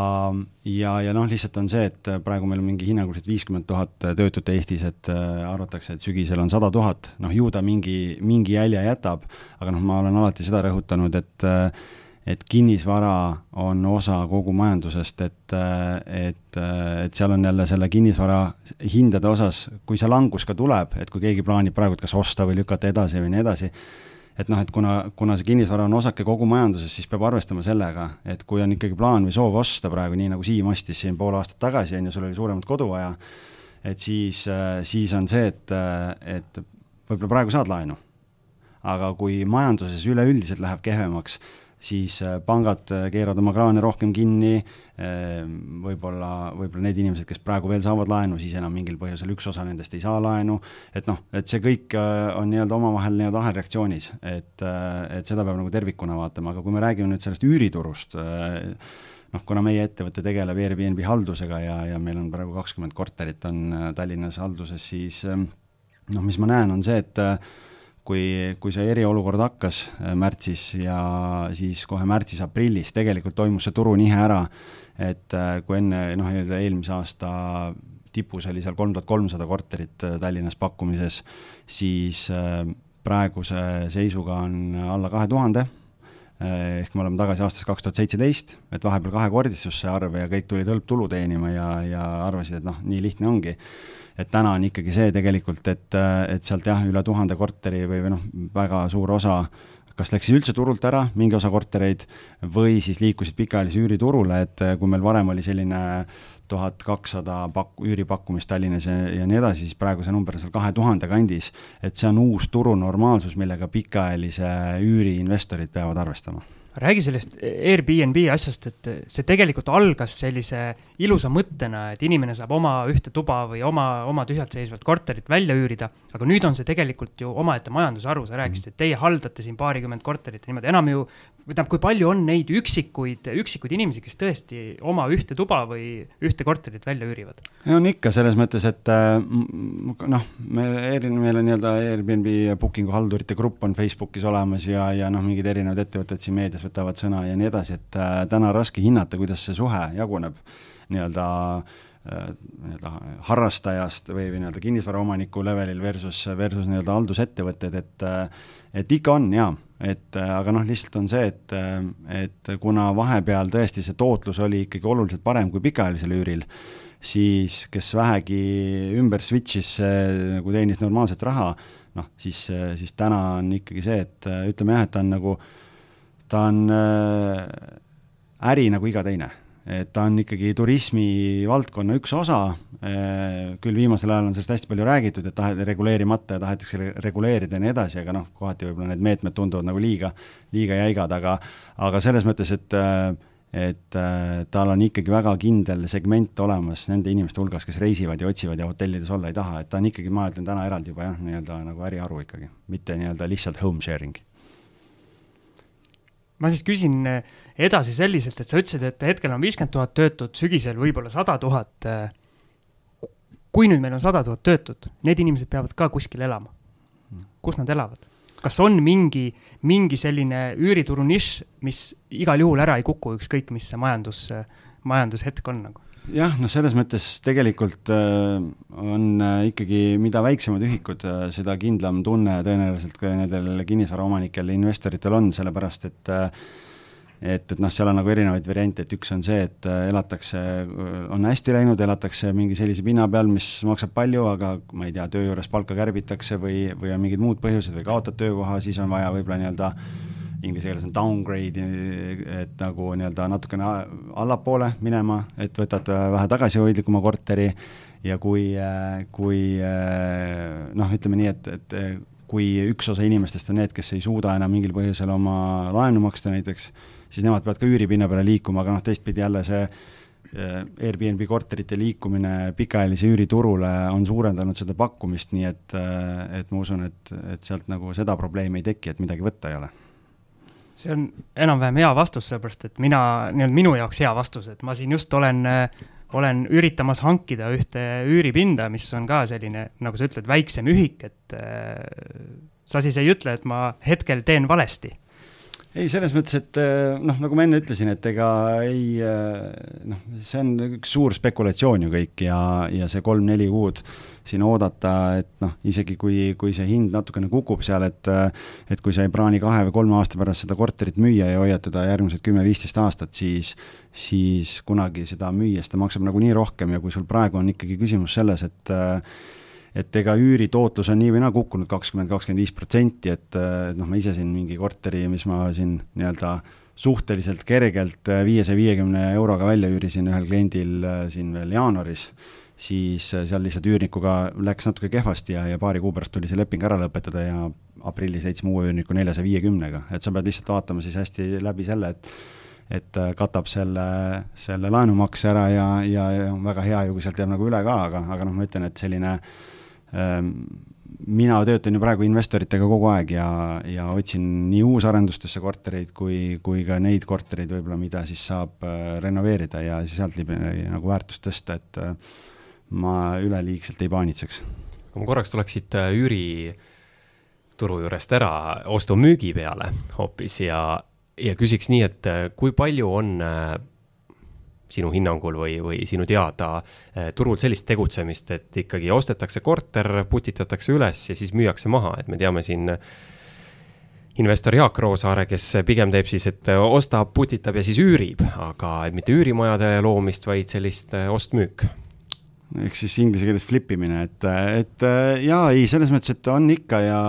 ja, ja noh, lihtsalt on see, et praegu meil on mingi hinnanguliselt viiskümmend tuhat töötut Eestis, et äh, arvatakse, et sügisel on sada tuhat, noh ju ta mingi, mingi jälje jätab, aga noh, ma olen alati seda rõhutanud, et äh, et kinnisvara on osa kogu majandusest, et, äh, et, et seal on jälle selle kinnisvara hindade osas, kui see langus ka tuleb, et kui keegi plaanib praegu, et kas osta või lükata edasi või nii edasi, et noh, et kuna, kuna see kinnisvara on osake kogu majanduses, siis peab arvestama sellega, et kui on ikkagi plaan või soov osta praegu, nii nagu Siim ostis siin pool aastat tagasi, on ju, sul oli suuremat kodu vaja, et siis, siis on see, et, et võib-olla praegu saad laenu. aga kui majanduses üleüldiselt läheb kehvemaks, siis äh, pangad äh, keeravad oma kraane rohkem kinni, äh, võib-olla, võib-olla need inimesed, kes praegu veel saavad laenu, siis enam mingil põhjusel üks osa nendest ei saa laenu, et noh, et see kõik on nii-öelda omavahel nii-öelda ahelreaktsioonis, et, et seda peab nagu tervikuna vaatama, aga kui me räägime nüüd sellest üüriturust, noh, kuna meie ettevõte tegeleb Airbnb haldusega ja, ja meil on praegu kakskümmend korterit on Tallinnas halduses, siis noh, mis ma näen, on see, et kui, kui see eriolukord hakkas äh, märtsis ja siis kohe märtsis-aprillis tegelikult toimus see turunihe ära, et äh, kui enne noh, eelmise aasta tipus oli seal kolm tuhat kolmsada korterit äh, Tallinnas pakkumises, siis praeguse seisuga on alla kahe tuhande. Ehk me oleme tagasi aastas kaks tuhat seitseteist, et vahepeal kahekordistus see arv ja kõik tulid hõlptulu teenima ja, ja arvasid, et noh, nii lihtne ongi. Et täna on ikkagi see tegelikult, et, et sealt jah, üle tuhande korteri või, või noh, väga suur osa kas läksid üldse turult ära, mingi osa kortereid, või siis liikusid pikaajalise üüriturule, et kui meil varem oli selline tuhat kakssada pak-, üüripakkumist Tallinnas ja, ja nii edasi, siis praegu see number on seal kahe tuhande kandis. et see on uus turunormaalsus, millega pikaajalise üüri investorid peavad arvestama räägi sellest Airbnb asjast, et see tegelikult algas sellise ilusa mõttena, et inimene saab oma ühte tuba või oma, oma tühjalt seisvat korterit välja üürida, aga nüüd on see tegelikult ju omaette majandusharu, sa rääkisid, et teie haldate siin paarikümmend korterit ja niimoodi, enam ju või tähendab, kui palju on neid üksikuid, üksikuid inimesi, kes tõesti oma ühte tuba või ühte korterit välja üürivad? on ikka selles mõttes, et äh, noh, me, meil on nii-öelda Airbnb booking'u haldurite grupp on Facebookis olemas ja, ja noh, mingid erinevad ettevõtted siin meedias võtavad sõna ja nii edasi, et äh, täna raske hinnata, kuidas see suhe jaguneb nii-öelda äh, nii-öelda harrastajast või, või nii-öelda kinnisvaraomaniku levelil versus, versus nii-öelda haldusettevõtted, et et ikka on jaa, et aga noh, lihtsalt on see, et, et kuna vahepeal tõesti see tootlus oli ikkagi oluliselt parem kui pikaajalisel üüril, siis kes vähegi ümber switch'is nagu teenis normaalset raha, noh, siis, siis täna on ikkagi see, et ütleme jah, et ta on nagu, ta on äri nagu iga teine et ta on ikkagi turismivaldkonna üks osa, eh, küll viimasel ajal on sellest hästi palju räägitud, et tahet-, reguleerimata ja tahetakse reguleerida ja nii edasi, aga noh, kohati võib-olla need meetmed tunduvad nagu liiga, liiga jäigad, aga aga selles mõttes, et et äh, tal on ikkagi väga kindel segment olemas nende inimeste hulgas, kes reisivad ja otsivad ja hotellides olla ei taha, et ta on ikkagi, ma ütlen täna eraldi juba jah, nii-öelda nagu äriharu ikkagi, mitte nii-öelda lihtsalt home sharing ma siis küsin eh, edasi selliselt, et sa ütlesid, et hetkel on viiskümmend tuhat töötut, sügisel võib-olla sada tuhat. Eh, kui nüüd meil on sada tuhat töötut, need inimesed peavad ka kuskil elama. kus nad elavad? kas on mingi, mingi selline üürituru nišš, mis igal juhul ära ei kuku, ükskõik mis see majandus, majandushetk on nagu? Jah, noh, selles mõttes tegelikult äh, on äh, ikkagi, mida väiksemad ühikud äh,, seda kindlam tunne tõenäoliselt ka nendel kinnisvaraomanikel, investoritel on, sellepärast et et, et noh, seal on nagu erinevaid variante, et üks on see, et elatakse, on hästi läinud, elatakse mingi sellise pinna peal, mis maksab palju, aga ma ei tea, töö juures palka kärbitakse või, või on mingid muud põhjused või kaotad töökoha, siis on vaja võib-olla nii-öelda inglise keeles on downgrade, et nagu nii-öelda natukene allapoole minema, et võtad vähe tagasihoidlikuma korteri ja kui, kui noh, ütleme nii, et, et kui üks osa inimestest on need, kes ei suuda enam mingil põhjusel oma laenu maksta näiteks, siis nemad peavad ka üüripinna peale liikuma, aga noh, teistpidi jälle see Airbnb korterite liikumine pikaajalise üüriturule on suurendanud seda pakkumist, nii et, et ma usun, et, et sealt nagu seda probleemi ei teki, et midagi võtta ei ole see on enam-vähem hea vastus, sellepärast et mina, nii-öelda minu jaoks hea vastus, et ma siin just olen, olen üritamas hankida ühte üüripinda, mis on ka selline, nagu sa ütled, väiksem ühik, et äh, sa siis ei ütle, et ma hetkel teen valesti. Ei, selles mõttes, et eh, noh, nagu ma enne ütlesin, et ega ei eh, noh, see on üks suur spekulatsioon ju kõik ja, ja see kolm-neli kuud siin oodata, et noh, isegi kui, kui see hind natukene kukub seal, et et kui sa ei plaani kahe või kolme aasta pärast seda korterit müüa ja hoiad teda järgmised kümme-viisteist aastat, siis siis kunagi seda müües ta maksab nagunii rohkem ja kui sul praegu on ikkagi küsimus selles, et et ega üüritootlus on nii või naa kukkunud kakskümmend, kakskümmend viis protsenti, et noh, ma ise siin mingi korteri, mis ma siin nii-öelda suhteliselt kergelt viiesaja viiekümne euroga välja üürisin ühel kliendil äh, siin veel jaanuaris, siis äh, seal lihtsalt üürnikuga läks natuke kehvasti ja, ja paari kuu pärast tuli see leping ära lõpetada ja aprillis leidsime uue üürniku neljasaja viiekümnega, et sa pead lihtsalt vaatama siis hästi läbi selle, et et äh, katab selle, selle laenumakse ära ja, ja, ja väga hea ju, kui sealt jääb nagu üle ka, aga, aga noh, ma ütlen, et selline äh, Ehm, mina töötan ju praegu investoritega kogu aeg ja, ja otsin nii uusarendustesse kortereid kui, kui ka neid kortereid võib-olla, mida siis saab äh, renoveerida ja siis sealt nagu väärtust tõsta, et äh, ma üleliigselt ei paanitseks. kui ma korraks tuleks siit äh, üürituru juurest ära ostu-müügi peale hoopis ja, ja küsiks nii, et kui palju on sinu hinnangul või, või sinu teada turul sellist tegutsemist, et ikkagi ostetakse korter, putitatakse üles ja siis müüakse maha, et me teame siin investor Jaak Roosaare, kes pigem teeb siis, et ostab, putitab ja siis üürib, aga et mitte üürimajade loomist, vaid sellist ost-müük ehk siis inglise keeles flip imine, et, et jaa, ei, selles mõttes, et on ikka ja,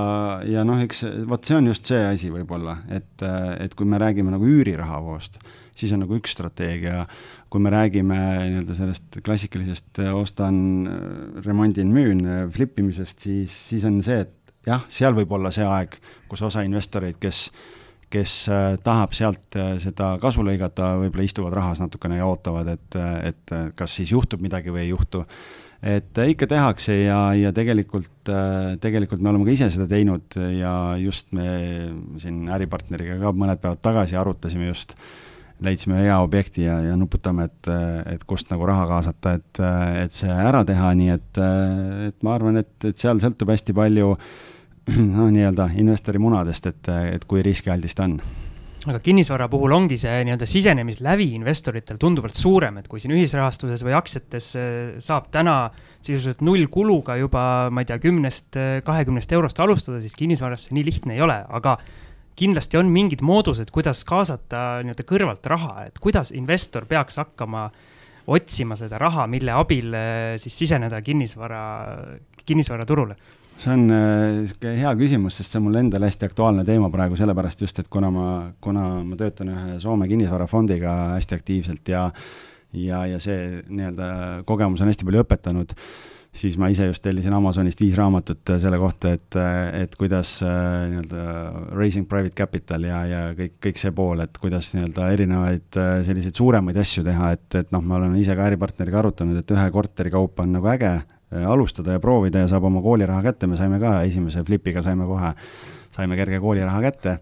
ja noh, eks vot see on just see asi võib-olla, et, et kui me räägime nagu üürirahavoost, siis on nagu üks strateegia, kui me räägime nii-öelda sellest klassikalisest äh, ostan, äh, remondin, müün äh, flip imisest, siis, siis on see, et jah, seal võib olla see aeg, kus osa investoreid, kes kes tahab sealt seda kasu lõigata, võib-olla istuvad rahas natukene ja ootavad, et, et kas siis juhtub midagi või ei juhtu. et ikka tehakse ja, ja tegelikult, tegelikult me oleme ka ise seda teinud ja just me siin äripartneriga ka mõned päevad tagasi arutasime just äh, leidsime hea objekti ja, ja nuputame, et, et kust nagu raha kaasata, et, et see ära teha, nii et, et ma arvan, et, et seal sõltub hästi palju no nii-öelda investori munadest, et, et kui riskialdis ta on aga kinnisvara puhul ongi see nii-öelda sisenemislävi investoritel tunduvalt suurem, et kui siin ühisrahastuses või aktsiates äh, saab täna sisuliselt nullkuluga juba, ma ei tea, kümnest, kahekümnest eurost alustada, siis kinnisvarasse nii lihtne ei ole, aga kindlasti on mingid moodused, kuidas kaasata nii-öelda kõrvalt raha, et kuidas investor peaks hakkama otsima seda raha, mille abil eh, siis siseneda kinnisvara, kinnisvaraturule? See on niisugune hea küsimus, sest see on mul endal hästi aktuaalne teema praegu, sellepärast just, et kuna ma, kuna ma töötan ühe Soome kinnisvarafondiga hästi aktiivselt ja ja, ja see nii-öelda kogemus on hästi palju õpetanud siis ma ise just tellisin Amazonist viis raamatut selle kohta, et, et kuidas äh, nii-öelda raising private capital ja, ja kõik, kõik see pool, et kuidas nii-öelda erinevaid äh, selliseid suuremaid asju teha, et, et noh, ma olen ise ka äripartneriga arutanud, et ühe korteri kaupa on nagu äge äh, alustada ja proovida ja saab oma kooliraha kätte, me saime ka esimese flipiga saime kohe, saime kerge kooliraha kätte.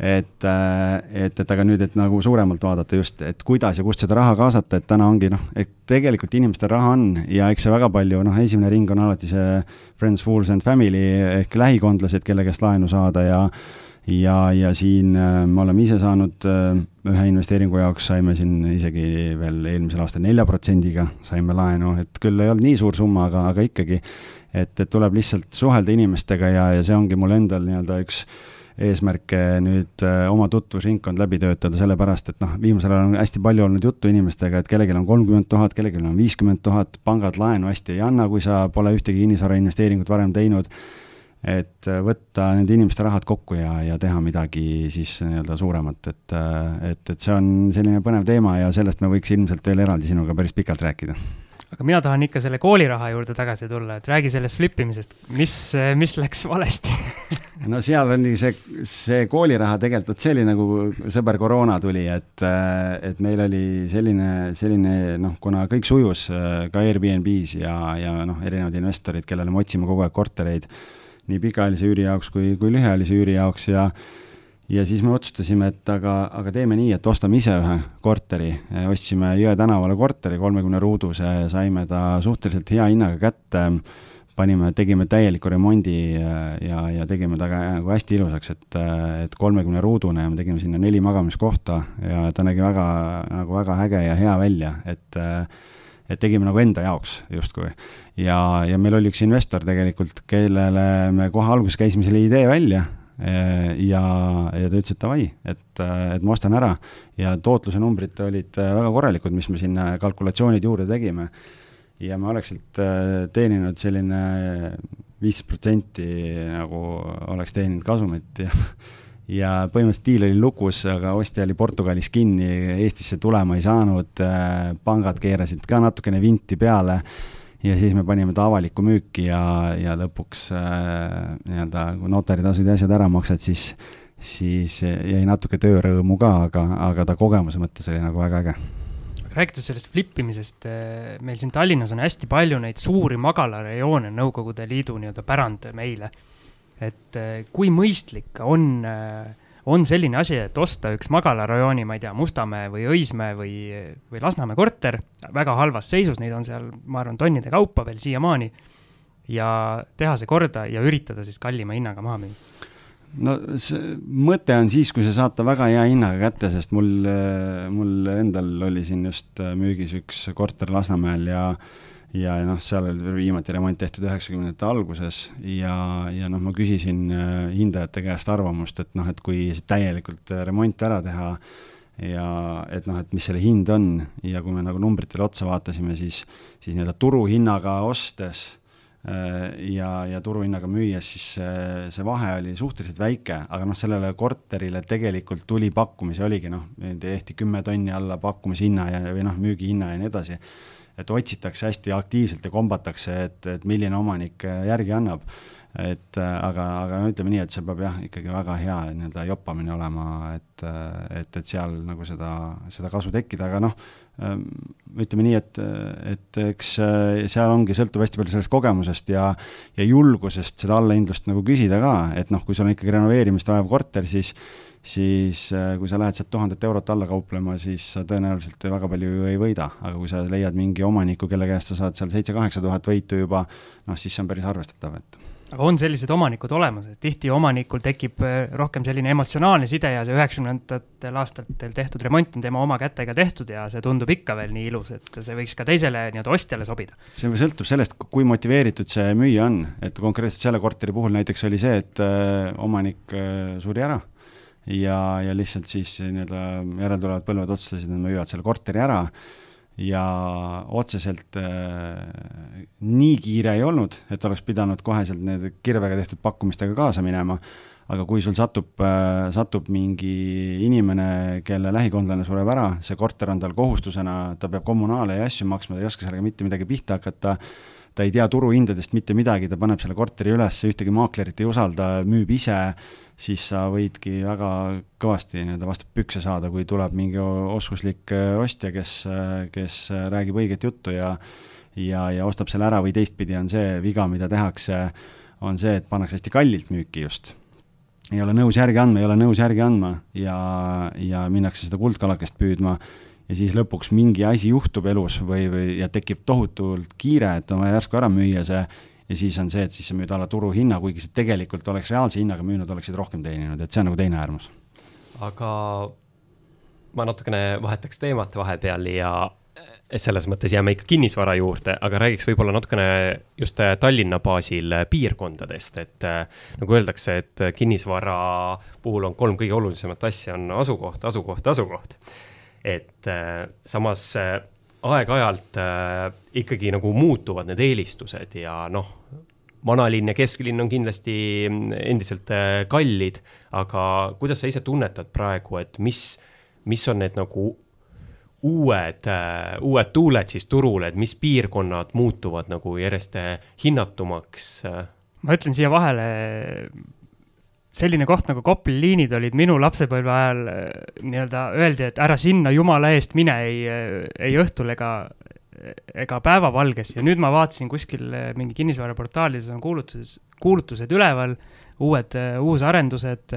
Et, äh, et, et aga nüüd, et nagu suuremalt vaadata just, et kuidas ja kust seda raha kaasata, et täna ongi noh, et tegelikult inimestel raha on ja eks see väga palju, noh, esimene ring on alati see friends, fools and family ehk lähikondlased, kelle käest laenu saada ja ja, ja siin äh, me oleme ise saanud äh, ühe investeeringu jaoks saime siin isegi veel eelmisel aastal nelja protsendiga saime laenu, et küll ei olnud nii suur summa, aga, aga ikkagi, et, et tuleb lihtsalt suhelda inimestega ja, ja see ongi mul endal nii-öelda üks eesmärke nüüd äh, oma tutvusringkond läbi töötada, sellepärast et noh, viimasel ajal on hästi palju olnud juttu inimestega, et kellelgi on kolmkümmend tuhat, kellelgi on viiskümmend tuhat, pangad laenu hästi ei anna, kui sa pole ühtegi kinnisvarainvesteeringut varem teinud. Et äh, võtta nende inimeste rahad kokku ja, ja teha midagi siis nii-öelda suuremat, et, äh, et, et see on selline põnev teema ja sellest me võiks ilmselt veel eraldi sinuga päris pikalt rääkida. Aga mina tahan ikka selle kooliraha juurde tagasi tulla, et räägi sellest flippimisest, mis, mis läks valesti? No seal oli see, see kooliraha tegelikult, vot see oli nagu sõber koroona tuli, et, et meil oli selline, selline noh, kuna kõik sujus ka Airbnb-s ja, ja noh, erinevad investorid, kellele me otsime kogu aeg kortereid nii pikaajalise üüri jaoks kui, kui lühiajalise üüri jaoks ja ja siis me otsustasime, et aga, aga teeme nii, et ostame ise ühe korteri. ostsime Jõe tänavale korteri, kolmekümne ruuduse, saime ta suhteliselt hea hinnaga kätte, panime, tegime täieliku remondi ja, ja tegime ta ka nagu hästi ilusaks, et, et kolmekümne ruudune ja me tegime sinna neli magamiskohta ja ta nägi väga, nagu väga äge ja hea välja, et et tegime nagu enda jaoks justkui. ja, ja meil oli üks investor tegelikult, kellele me kohe alguses käisime selle idee välja Äh, ja, ja ta ütles, et davai, et, et ma ostan ära ja tootluse numbrid olid väga korralikud, mis me sinna kalkulatsioonid juurde tegime. ja me oleks sealt teeninud selline viisteist protsenti nagu oleks teeninud kasumit ja ja põhimõtteliselt diil oli lukus, aga ostja oli Portugalis kinni, Eestisse tulema ei saanud, pangad keerasid ka natukene vinti peale ja siis me panime ta avalikku müüki ja, ja lõpuks äh, nii-öelda, kui notaritasud ja asjad ära maksad, siis, siis jäi natuke töörõõmu ka, aga, aga ta kogemuse mõttes oli nagu väga äge rääkides sellest flippimisest, äh, meil siin Tallinnas on hästi palju neid suuri magalarajoone, Nõukogude Liidu nii-öelda pärand meile. Et äh, kui mõistlik on äh, on selline asi, et osta üks magalarajooni, ma ei tea, Mustamäe või Õismäe või, või Lasnamäe korter, väga halvas seisus, neid on seal, ma arvan, tonnide kaupa veel siiamaani, ja teha see korda ja üritada siis kallima hinnaga maha müüa? no see mõte on siis, kui sa saad ta väga hea hinnaga kätte, sest mul, mul endal oli siin just müügis üks korter Lasnamäel ja ja noh, seal oli viimati remont tehtud üheksakümnendate alguses ja, ja noh, ma küsisin äh, hindajate käest arvamust, et noh, et kui täielikult äh, remont ära teha ja et noh, et mis selle hind on ja kui me nagu numbritele otsa vaatasime, siis, siis nii-öelda turuhinnaga ostes äh, ja, ja turuhinnaga müües, siis see, see vahe oli suhteliselt väike, aga noh, sellele korterile tegelikult tuli pakkumisi, oligi noh, tehti kümme tonni alla pakkumishinna ja, või noh, müügihinna ja nii edasi et otsitakse hästi aktiivselt ja kombatakse, et, et milline omanik äh, järgi annab. et äh, aga, aga no ütleme nii, et see peab jah, ikkagi väga hea nii-öelda joppamine olema, et, äh, et, et seal nagu seda, seda kasu tekkida, aga noh, ähm, ütleme nii, et, et eks seal ongi, sõltub hästi palju sellest kogemusest ja, ja julgusest seda allahindlust nagu küsida ka, et noh, kui sul on ikkagi renoveerimist vajav korter, siis siis äh, kui sa lähed sealt tuhandet eurot alla kauplema, siis sa tõenäoliselt väga palju ju ei võida, aga kui sa leiad mingi omaniku, kelle käest sa saad seal seitse-kaheksa tuhat võitu juba, noh, siis see on päris arvestatav, et. Aga on sellised omanikud olemas, et tihti omanikul tekib äh, rohkem selline emotsionaalne side ja see üheksakümnendatel aastatel tehtud remont on tema oma kätega tehtud ja see tundub ikka veel nii ilus, et see võiks ka teisele nii-öelda ostjale sobida. see sõltub sellest, kui motiveeritud see müüja on, et konkreetselt selle korteri puhul näiteks oli see, et äh, omanik äh, suri ära ja, ja lihtsalt siis nii-öelda järeltulevad põlved otsustasid, et nad müüvad selle korteri ära. Ja otseselt äh, nii kiire ei olnud, et oleks pidanud koheselt nende kirvega tehtud pakkumistega kaasa minema, aga kui sul satub äh,, satub mingi inimene, kelle lähikondlane sureb ära, see korter on tal kohustusena, ta peab kommunaale ja asju maksma, ta ei oska sellega mitte midagi pihta hakata, ta ei tea turuhindadest mitte midagi, ta paneb selle korteri üles, ühtegi maaklerit ei usalda, müüb ise siis sa võidki väga kõvasti nii-öelda vastu pükse saada, kui tuleb mingi oskuslik äh, ostja, kes, äh, kes räägib õiget juttu ja ja, ja ostab selle ära või teistpidi on see viga, mida tehakse, on see, et pannakse hästi kallilt müüki just. ei ole nõus järgi andma, ei ole nõus järgi andma ja, ja minnakse seda kuldkalakest püüdma ja siis lõpuks mingi asi juhtub elus või, või ja tekib tohutult kiire, et on vaja järsku ära müüa see ja siis on see, et siis sa müüd alla turuhinna, kuigi sa tegelikult oleks reaalse hinnaga müünud, oleksid rohkem teeninud, et see on nagu teine äärmus. aga ma natukene vahetaks teemat vahepeal ja selles mõttes jääme ikka kinnisvara juurde, aga räägiks võib-olla natukene just Tallinna baasil piirkondadest, et nagu öeldakse, et kinnisvara puhul on kolm kõige olulisemat asja, on asukoht, asukoht, asukoht. et samas aeg-ajalt äh, ikkagi nagu muutuvad need eelistused ja noh, vanalinn ja kesklinn on kindlasti mm, endiselt äh, kallid, aga kuidas sa ise tunnetad praegu, et mis, mis on need nagu uued äh,, uued tuuled siis turul, et mis piirkonnad muutuvad nagu järjest hinnatumaks äh.? ma ütlen siia vahele selline koht nagu Kopli liinid olid minu lapsepõlve ajal äh, nii-öelda öeldi, et ära sinna jumala eest mine ei, äh, ei õhtul ega, ega päevavalges. Ja nüüd ma vaatasin kuskil äh, mingi kinnisvaraportaalides on kuulutuses, kuulutused üleval, uued, uusarendused,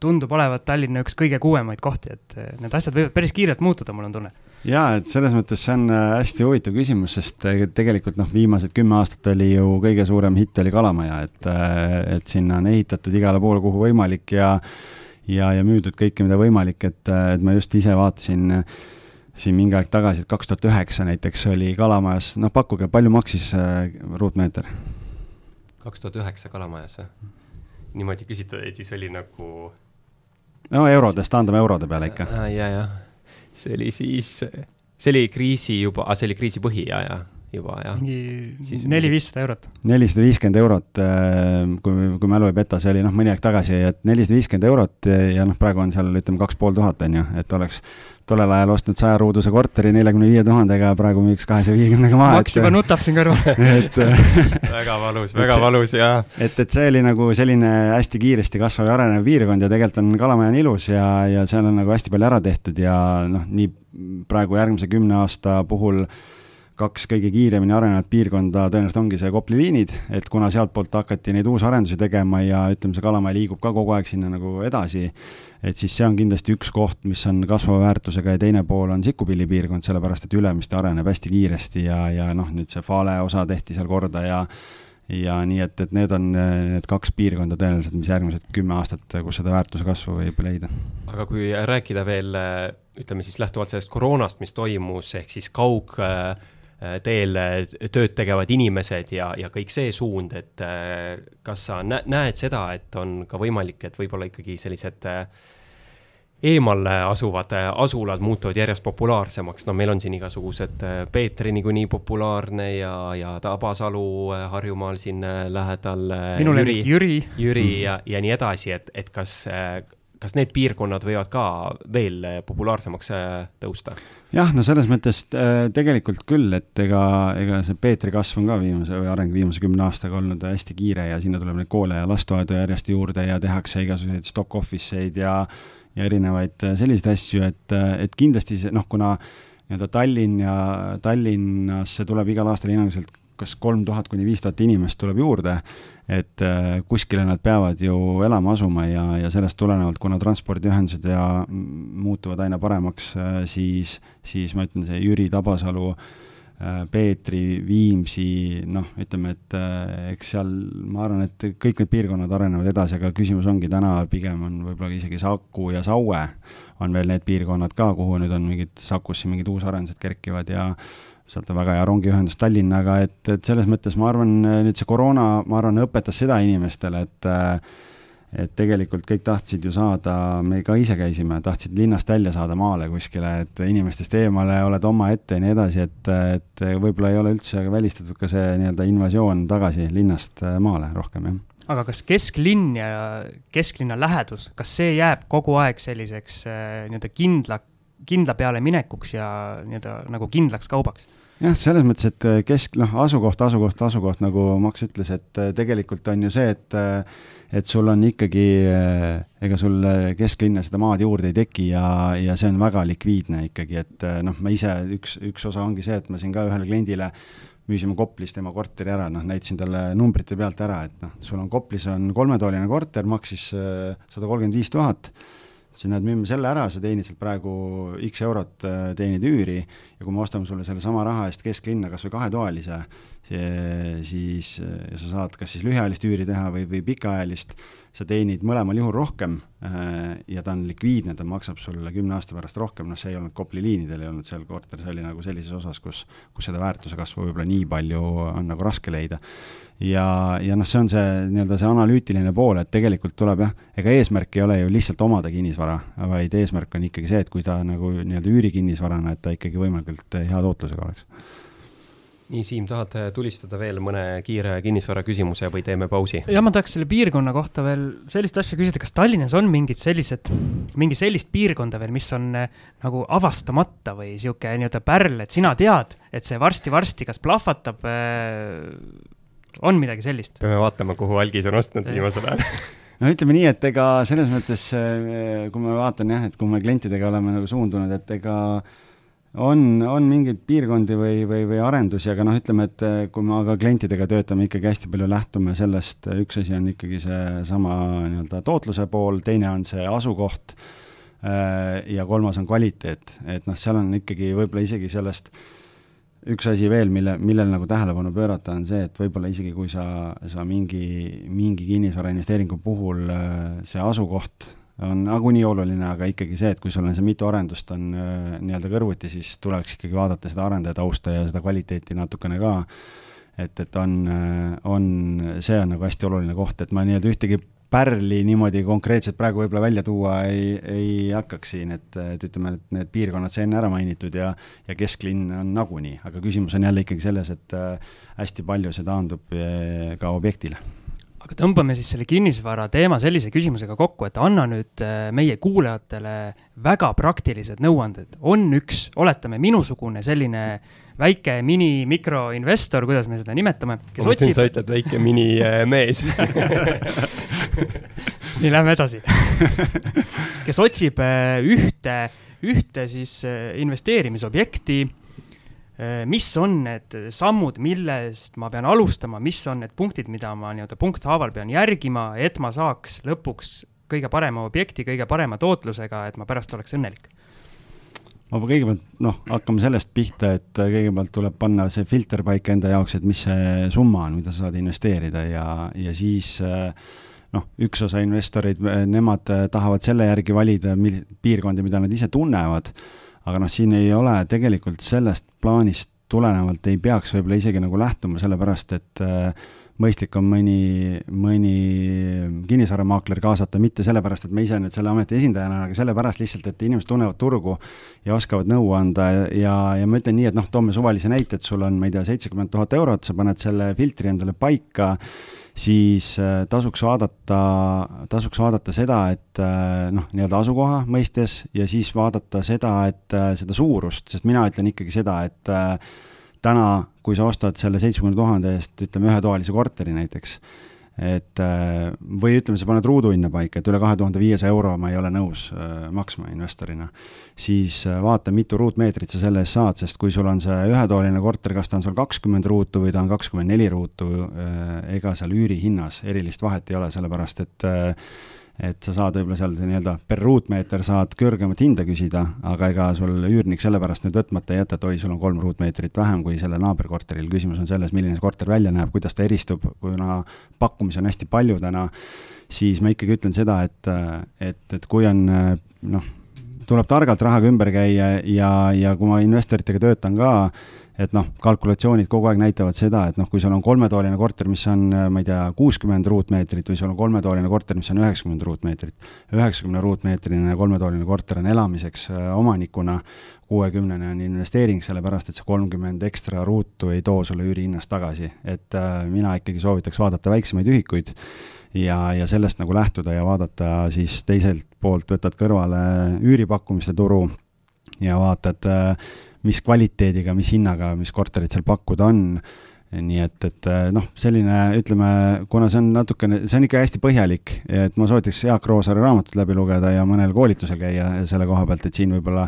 tundub olevat Tallinna üks kõige kuumemaid kohti, et need asjad võivad päris kiirelt muutuda, mul on tunne jaa, et selles mõttes see on äh, hästi huvitav küsimus, sest äh, tegelikult noh, viimased kümme aastat oli ju kõige suurem hitt oli Kalamaja, et, äh, et sinna on ehitatud igale poole, kuhu võimalik ja ja, ja müüdud kõike, mida võimalik, et, et ma just ise vaatasin siin mingi aeg tagasi, et kaks tuhat üheksa näiteks oli Kalamajas, noh, pakkuge, palju maksis äh, ruutmeeter? kaks tuhat üheksa Kalamajas, jah? niimoodi küsida, et siis oli nagu no eurodest, taandame eurode peale ikka. ja, jah see oli siis, see oli kriisi juba, see oli kriisi põhi ja, ja juba jah. mingi neli-viissada eurot. nelisada viiskümmend eurot, äh, kui, kui mälu ei peta, see oli noh, mõni aeg tagasi, et nelisada viiskümmend eurot ja noh, praegu on seal ütleme kaks pool tuhat on ju, et oleks tollel ajal ostnud sajaruuduse korteri neljakümne viie tuhandega, praegu müüks kahesaja viiekümnega maha. Maks juba nutab siin kõrval et väga valus, väga valus ja. et, et see oli nagu selline hästi kiiresti kasvav ja arenev piirkond ja tegelikult on Kalamaja on ilus ja, ja seal on nagu hästi palju ära tehtud ja noh, nii praegu järgmise kümne aasta puhul kaks kõige kiiremini arenevat piirkonda tõenäoliselt ongi see Kopli liinid, et kuna sealtpoolt hakati neid uusarendusi tegema ja ütleme, see Kalamaja liigub ka kogu aeg sinna nagu edasi, et siis see on kindlasti üks koht, mis on kasvava väärtusega ja teine pool on Sikkupilli piirkond, sellepärast et Ülemiste areneb hästi kiiresti ja, ja noh, nüüd see Fale osa tehti seal korda ja ja nii, et, et need on need kaks piirkonda tõenäoliselt, mis järgmised kümme aastat, kus seda väärtuse kasvu võib leida. aga kui rääkida veel ütleme siis lähtuvalt sellest koroonast, mis toimus, ehk siis kaug Äh, teel äh, tööd tegevad inimesed ja, ja kõik see suund, et äh, kas sa näed seda, et on ka võimalik, et võib-olla ikkagi sellised eemal asuvad asulad muutuvad järjest populaarsemaks, no meil on siin igasugused, Peetri niikuinii populaarne ja, ja Tabasalu Harjumaal siin lähedal. minu lemmik Jüri. Jüri mm. ja, ja nii edasi, et, et kas kas need piirkonnad võivad ka veel populaarsemaks äh, tõusta? Jah, no selles mõttes äh, tegelikult küll, et ega, ega see Peetri kasv on ka viimase või areng viimase kümne aastaga olnud hästi kiire ja sinna tuleb neid koole ja lasteaedu järjest juurde ja tehakse igasuguseid stock office eid ja ja erinevaid äh, selliseid asju, et, et kindlasti see noh, kuna nii-öelda Tallinn ja Tallinnasse tuleb igal aastal hinnanguliselt kas kolm tuhat kuni viis tuhat inimest tuleb juurde, et äh, kuskile nad peavad ju elama asuma ja, ja sellest tulenevalt, kuna transpordiühendused ja muutuvad aina paremaks, äh, siis, siis ma ütlen, see Jüri Tabasalu äh, Peetri, Viimsi, noh, ütleme, et eks seal ma arvan, et kõik need piirkonnad arenevad edasi, aga küsimus ongi täna pigem on võib-olla isegi Saku ja Saue on veel need piirkonnad ka, kuhu nüüd on mingid Sakusse mingid uusarendused kerkivad ja sealt on väga hea rongiühendus Tallinnaga, et, et selles mõttes ma arvan, nüüd see koroona, ma arvan, õpetas seda inimestele, et et tegelikult kõik tahtsid ju saada, me ka ise käisime, tahtsid linnast välja saada maale kuskile, et inimestest eemale, oled omaette ja nii edasi, et, et võib-olla ei ole üldse välistatud ka see nii-öelda invasioon tagasi linnast maale rohkem, jah. Aga kas kesklinn ja kesklinna lähedus, kas see jääb kogu aeg selliseks äh, nii-öelda kindla, kindla peale minekuks ja nii-öelda nagu kindlaks kaubaks? jah, selles mõttes, et äh, kesk, noh, asukoht, asukoht, asukoht, nagu Max ütles, et äh, tegelikult on ju see, et et sul on ikkagi, ega sul kesklinna seda maad juurde ei teki ja, ja see on väga likviidne ikkagi, et noh, ma ise, üks, üks osa ongi see, et ma siin ka ühele kliendile müüsime Koplis tema korteri ära, noh, näitasin talle numbrite pealt ära, et noh, sul on Koplis on kolmetoaline korter, maksis äh, sada kolmkümmend viis tuhat, ütlesin, et müüme selle ära, sa teenid sealt praegu X eurot, äh, teenid üüri ja kui me ostame sulle sellesama raha eest kesklinna kas või kahetoalise, siis ja sa saad kas siis lühiajalist üüri teha või, või pikaajalist, sa teenid mõlemal juhul rohkem äh, ja ta on likviidne, ta maksab sulle kümne aasta pärast rohkem, noh, see ei olnud Kopli liinidel, ei olnud seal korter, see oli nagu sellises osas, kus, kus seda väärtuse kasvu võib-olla nii palju on nagu raske leida. Ja, ja noh, see on see nii-öelda see analüütiline pool, et tegelikult tuleb jah, ega eesmärk ei ole ju lihtsalt omada kinnisvara, vaid eesmärk on ikkagi see, et kui ta nagu nii-öelda üürikinnisvarana, et ta ikkagi võimalikult hea tootlusega oleks nii, Siim, tahad äh, tulistada veel mõne kiire kinnisvara küsimuse või teeme pausi? ja ma tahaks selle piirkonna kohta veel sellist asja küsida, kas Tallinnas on mingid sellised, mingi sellist piirkonda veel, mis on äh, nagu avastamata või sihuke nii-öelda pärl, et sina tead, et see varsti-varsti kas plahvatab äh,, on midagi sellist? peame vaatama, kuhu algis on ostnud viimasel ajal. No ütleme nii, et ega selles mõttes, äh, kui ma vaatan jah, et kui me klientidega oleme nagu suundunud, et ega äh, on, on mingeid piirkondi või, või, või arendusi, aga noh, ütleme, et eh, kui me aga klientidega töötame, ikkagi hästi palju lähtume sellest, üks asi on ikkagi seesama nii-öelda tootluse pool, teine on see asukoht eh, ja kolmas on kvaliteet, et noh, seal on ikkagi võib-olla isegi sellest üks asi veel, mille, millele nagu tähelepanu pöörata, on see, et võib-olla isegi kui sa, sa mingi, mingi kinnisvarainvesteeringu puhul eh, see asukoht on nagunii oluline, aga ikkagi see, et kui sul on see mitu arendust on äh, nii-öelda kõrvuti, siis tuleks ikkagi vaadata seda arendaja tausta ja seda kvaliteeti natukene ka. et, et on, äh, on, see on nagu hästi oluline koht, et ma nii-öelda ühtegi pärli niimoodi konkreetselt praegu võib-olla välja tuua ei, ei hakkaks siin, et, et ütleme, et need piirkonnad sai enne ära mainitud ja, ja kesklinn on nagunii, aga küsimus on jälle ikkagi selles, et äh, hästi palju see taandub ka objektile aga tõmbame siis selle kinnisvara teema sellise küsimusega kokku, et anna nüüd äh, meie kuulajatele väga praktilised nõuanded. on üks, oletame, minusugune selline väike mini mikroinvestor, kuidas me seda nimetame, kes otsib. sa ütled väike minimees nii, lähme edasi kes otsib äh, ühte, ühte siis äh, investeerimisobjekti Äh, mis on need sammud, millest ma pean alustama, mis on need punktid, mida ma nii-öelda punkthaaval pean järgima, et ma saaks lõpuks kõige parema objekti, kõige parema tootlusega, et ma pärast oleks õnnelik? Ma kõigepealt, noh, hakkame sellest pihta, et kõigepealt tuleb panna see filter paika enda jaoks, et mis see summa on, mida sa saad investeerida ja, ja siis noh, üks osa investoreid, nemad tahavad selle järgi valida, mil-, piirkondi, mida nad ise tunnevad. Aga noh, siin ei ole tegelikult sellest plaanist tulenevalt ei peaks võib-olla isegi nagu lähtuma, sellepärast et äh, mõistlik on mõni, mõni kinnisvaramaakler kaasata mitte sellepärast, et ma ise nüüd selle ameti esindajana, aga sellepärast lihtsalt, et inimesed tunnevad turgu ja oskavad nõu anda ja, ja ma ütlen nii, et noh, toome suvalise näite, et sul on, ma ei tea, seitsekümmend tuhat eurot, sa paned selle filtri endale paika siis äh, tasuks vaadata, tasuks vaadata seda, et äh, noh, nii-öelda asukoha mõistes ja siis vaadata seda, et äh, seda suurust, sest mina ütlen ikkagi seda, et täna, kui sa ostad selle seitsmekümne tuhande eest, ütleme, ühetoalise korteri näiteks et äh, või ütleme, sa paned ruuduhinna paika, et üle kahe tuhande viiesaja euro ma ei ole nõus äh, maksma investorina, siis äh, vaata, mitu ruutmeetrit sa selle eest saad, sest kui sul on see ühetoaline korter, kas ta on sul kakskümmend ruutu või ta on kakskümmend neli ruutu, ega seal üürihinnas erilist vahet ei ole, sellepärast et et sa saad võib-olla seal nii-öelda per ruutmeeter saad kõrgemat hinda küsida, aga ega sul üürnik sellepärast nüüd võtmata ei jäta, et oi, sul on kolm ruutmeetrit vähem kui sellel naaberkorteril, küsimus on selles, milline see korter välja näeb, kuidas ta eristub, kuna pakkumisi on hästi palju täna, siis ma ikkagi ütlen seda, et, et, et kui on noh, tuleb targalt rahaga ümber käia ja, ja kui ma investoritega töötan ka, et noh, kalkulatsioonid kogu aeg näitavad seda, et noh, kui sul on kolmetoaline korter, mis on, ma ei tea, kuuskümmend ruutmeetrit või sul on kolmetoaline korter, mis on üheksakümmend ruutmeetrit, üheksakümne ruutmeetrine kolmetoaline korter on elamiseks äh, omanikuna, kuuekümnene on investeering, sellepärast et see kolmkümmend ekstra ruutu ei too sulle üürihinnast tagasi. et äh, mina ikkagi soovitaks vaadata väiksemaid ühikuid ja, ja sellest nagu lähtuda ja vaadata siis teiselt poolt võtad kõrvale üüripakkumiste turu ja vaatad äh, mis kvaliteediga, mis hinnaga, mis korterit seal pakkuda on. nii et, et noh, selline, ütleme, kuna see on natukene, see on ikka hästi põhjalik, et ma soovitaks Jaak Roosaare raamatut läbi lugeda ja mõnel koolitusel käia selle koha pealt, et siin võib-olla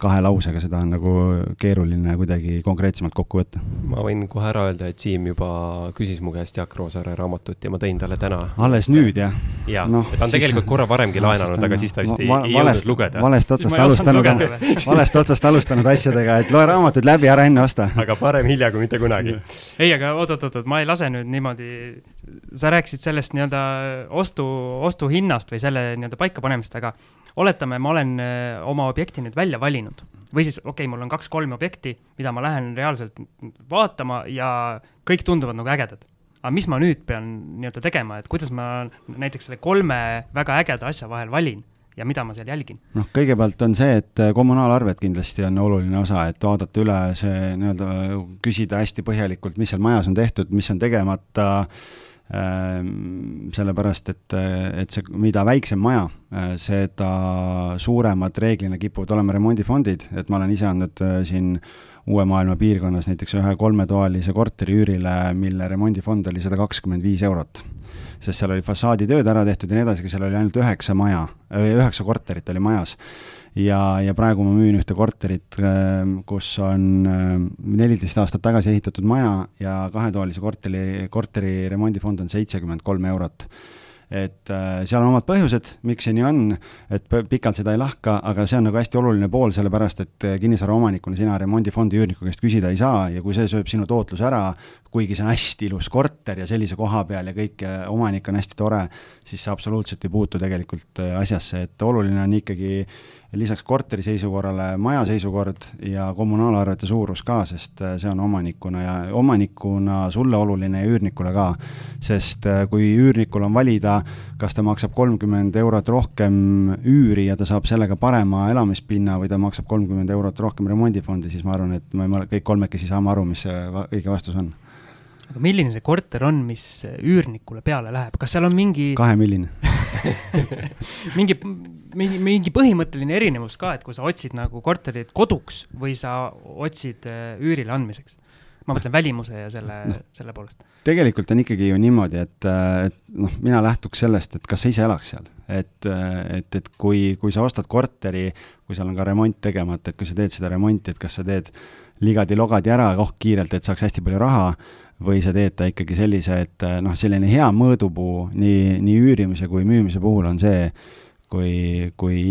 kahe lausega seda on nagu keeruline kuidagi konkreetsemalt kokku võtta. ma võin kohe ära öelda, et Siim juba küsis mu käest Jaak Roosaare raamatut ja ma tõin talle täna. alles nüüd, jah? jaa no,, ta on siis, tegelikult korra varemgi no, laenanud, aga siis ta vist ei, ei jõudnud lugeda. valest otsast alustanud, valest otsast alustanud asjadega, et loe raamatud läbi, ära enne osta. aga parem hilja kui mitte kunagi. ei, aga oot-oot-oot, ma ei lase nüüd niimoodi, sa rääkisid sellest nii-öelda ostu, ostuhinnast või selle nii-öelda paikapanemist, aga oletame, ma olen äh, oma objekti nüüd välja valinud või siis okei okay,, mul on kaks-kolm objekti, mida ma lähen reaalselt vaatama ja kõik tunduvad nagu ägedad. aga mis ma nüüd pean nii-öelda tegema, et kuidas ma näiteks selle kolme väga ägeda asja vahel valin ja mida ma seal jälgin? noh, kõigepealt on see, et äh, kommunaalarved kindlasti on oluline osa, et vaadata üle see nii-öelda, küsida hästi põhjalikult, mis seal majas on tehtud, mis on tegemata äh,, sellepärast, et, et see, mida väiksem maja, äh, seda suuremad reeglina kipuvad olema remondifondid, et ma olen ise andnud äh, siin Uue Maailma piirkonnas näiteks ühe kolmetoalise korteri üürile, mille remondifond oli sada kakskümmend viis eurot. sest seal oli fassaaditööd ära tehtud ja nii edasi, aga seal oli ainult üheksa maja, äh, üheksa korterit oli majas ja, ja praegu ma müün ühte korterit, ähm, kus on ähm, neliteist aastat tagasi ehitatud maja ja kahetoalise korteri, korteri remondifond on seitsekümmend kolm eurot. Et äh, seal on omad põhjused, miks see nii on, et pikalt seda ei lahka, aga see on nagu hästi oluline pool, sellepärast et äh, kinnisvara omanikuna sina remondifondi üürniku käest küsida ei saa ja kui see sööb sinu tootluse ära, kuigi see on hästi ilus korter ja sellise koha peal ja kõik, omanik on hästi tore, siis sa absoluutselt ei puutu tegelikult äh, asjasse, et oluline on ikkagi lisaks korteri seisukorrale maja seisukord ja kommunaalarvete suurus ka, sest äh, see on omanikuna ja omanikuna sulle oluline ja üürnikule ka. sest äh, kui üürnikul on valida, kas ta maksab kolmkümmend eurot rohkem üüri ja ta saab sellega parema elamispinna või ta maksab kolmkümmend eurot rohkem remondifondi, siis ma arvan, et me kõik kolmekesi saame aru, mis see õige vastus on aga milline see korter on, mis üürnikule peale läheb, kas seal on mingi kahemiljoni mingi, mingi, mingi põhimõtteline erinevus ka, et kui sa otsid nagu korterit koduks või sa otsid äh, üürile andmiseks? ma mõtlen välimuse ja selle no,, selle poolest. tegelikult on ikkagi ju niimoodi, et, äh, et noh, mina lähtuks sellest, et kas sa ise elaks seal, et, äh, et, et kui, kui sa ostad korteri, kui seal on ka remont tegemata, et kui sa teed seda remonti, et kas sa teed ligadi-logadi ära koh kiirelt, et saaks hästi palju raha või sa teed ta ikkagi sellise, et eh, noh, selline hea mõõdupuu nii, nii üürimise kui müümise puhul on see, kui, kui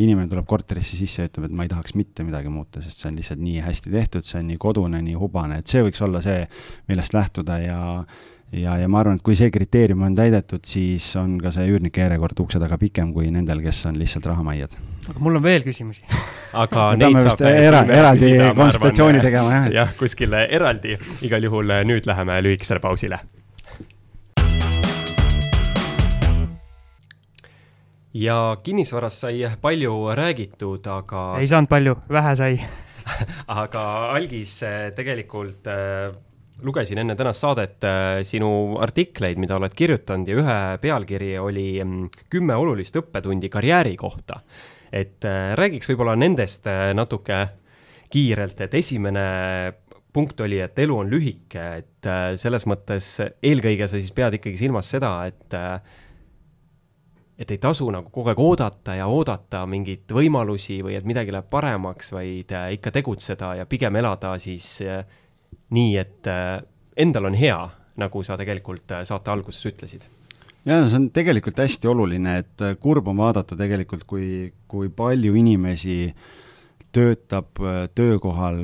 inimene tuleb korterisse sisse ja ütleb, et ma ei tahaks mitte midagi muuta, sest see on lihtsalt nii hästi tehtud, see on nii kodune, nii hubane, et see võiks olla see, millest lähtuda ja ja, ja ma arvan, et kui see kriteerium on täidetud, siis on ka see üürnike järjekord ukse taga pikem kui nendel, kes on lihtsalt rahamaiad. Aga mul on veel küsimusi aga neid saab era, eraldi konsultatsiooni tegema, jah. jah, kuskil eraldi, igal juhul nüüd läheme lühikesele pausile. ja kinnisvarast sai palju räägitud, aga ei saanud palju, vähe sai aga algis tegelikult äh, lugesin enne tänast saadet sinu artikleid, mida oled kirjutanud ja ühe pealkiri oli mm, kümme olulist õppetundi karjääri kohta. Et äh, räägiks võib-olla nendest äh, natuke kiirelt, et esimene punkt oli, et elu on lühike, et selles mõttes eelkõige sa siis pead ikkagi silmas seda, et et ei tasu nagu kogu aeg oodata ja oodata mingeid võimalusi või et midagi läheb paremaks, vaid ikka tegutseda ja pigem elada siis nii, et äh, endal on hea, nagu sa tegelikult äh, saate alguses ütlesid ja see on tegelikult hästi oluline, et äh, kurb on vaadata tegelikult, kui, kui palju inimesi töötab töökohal,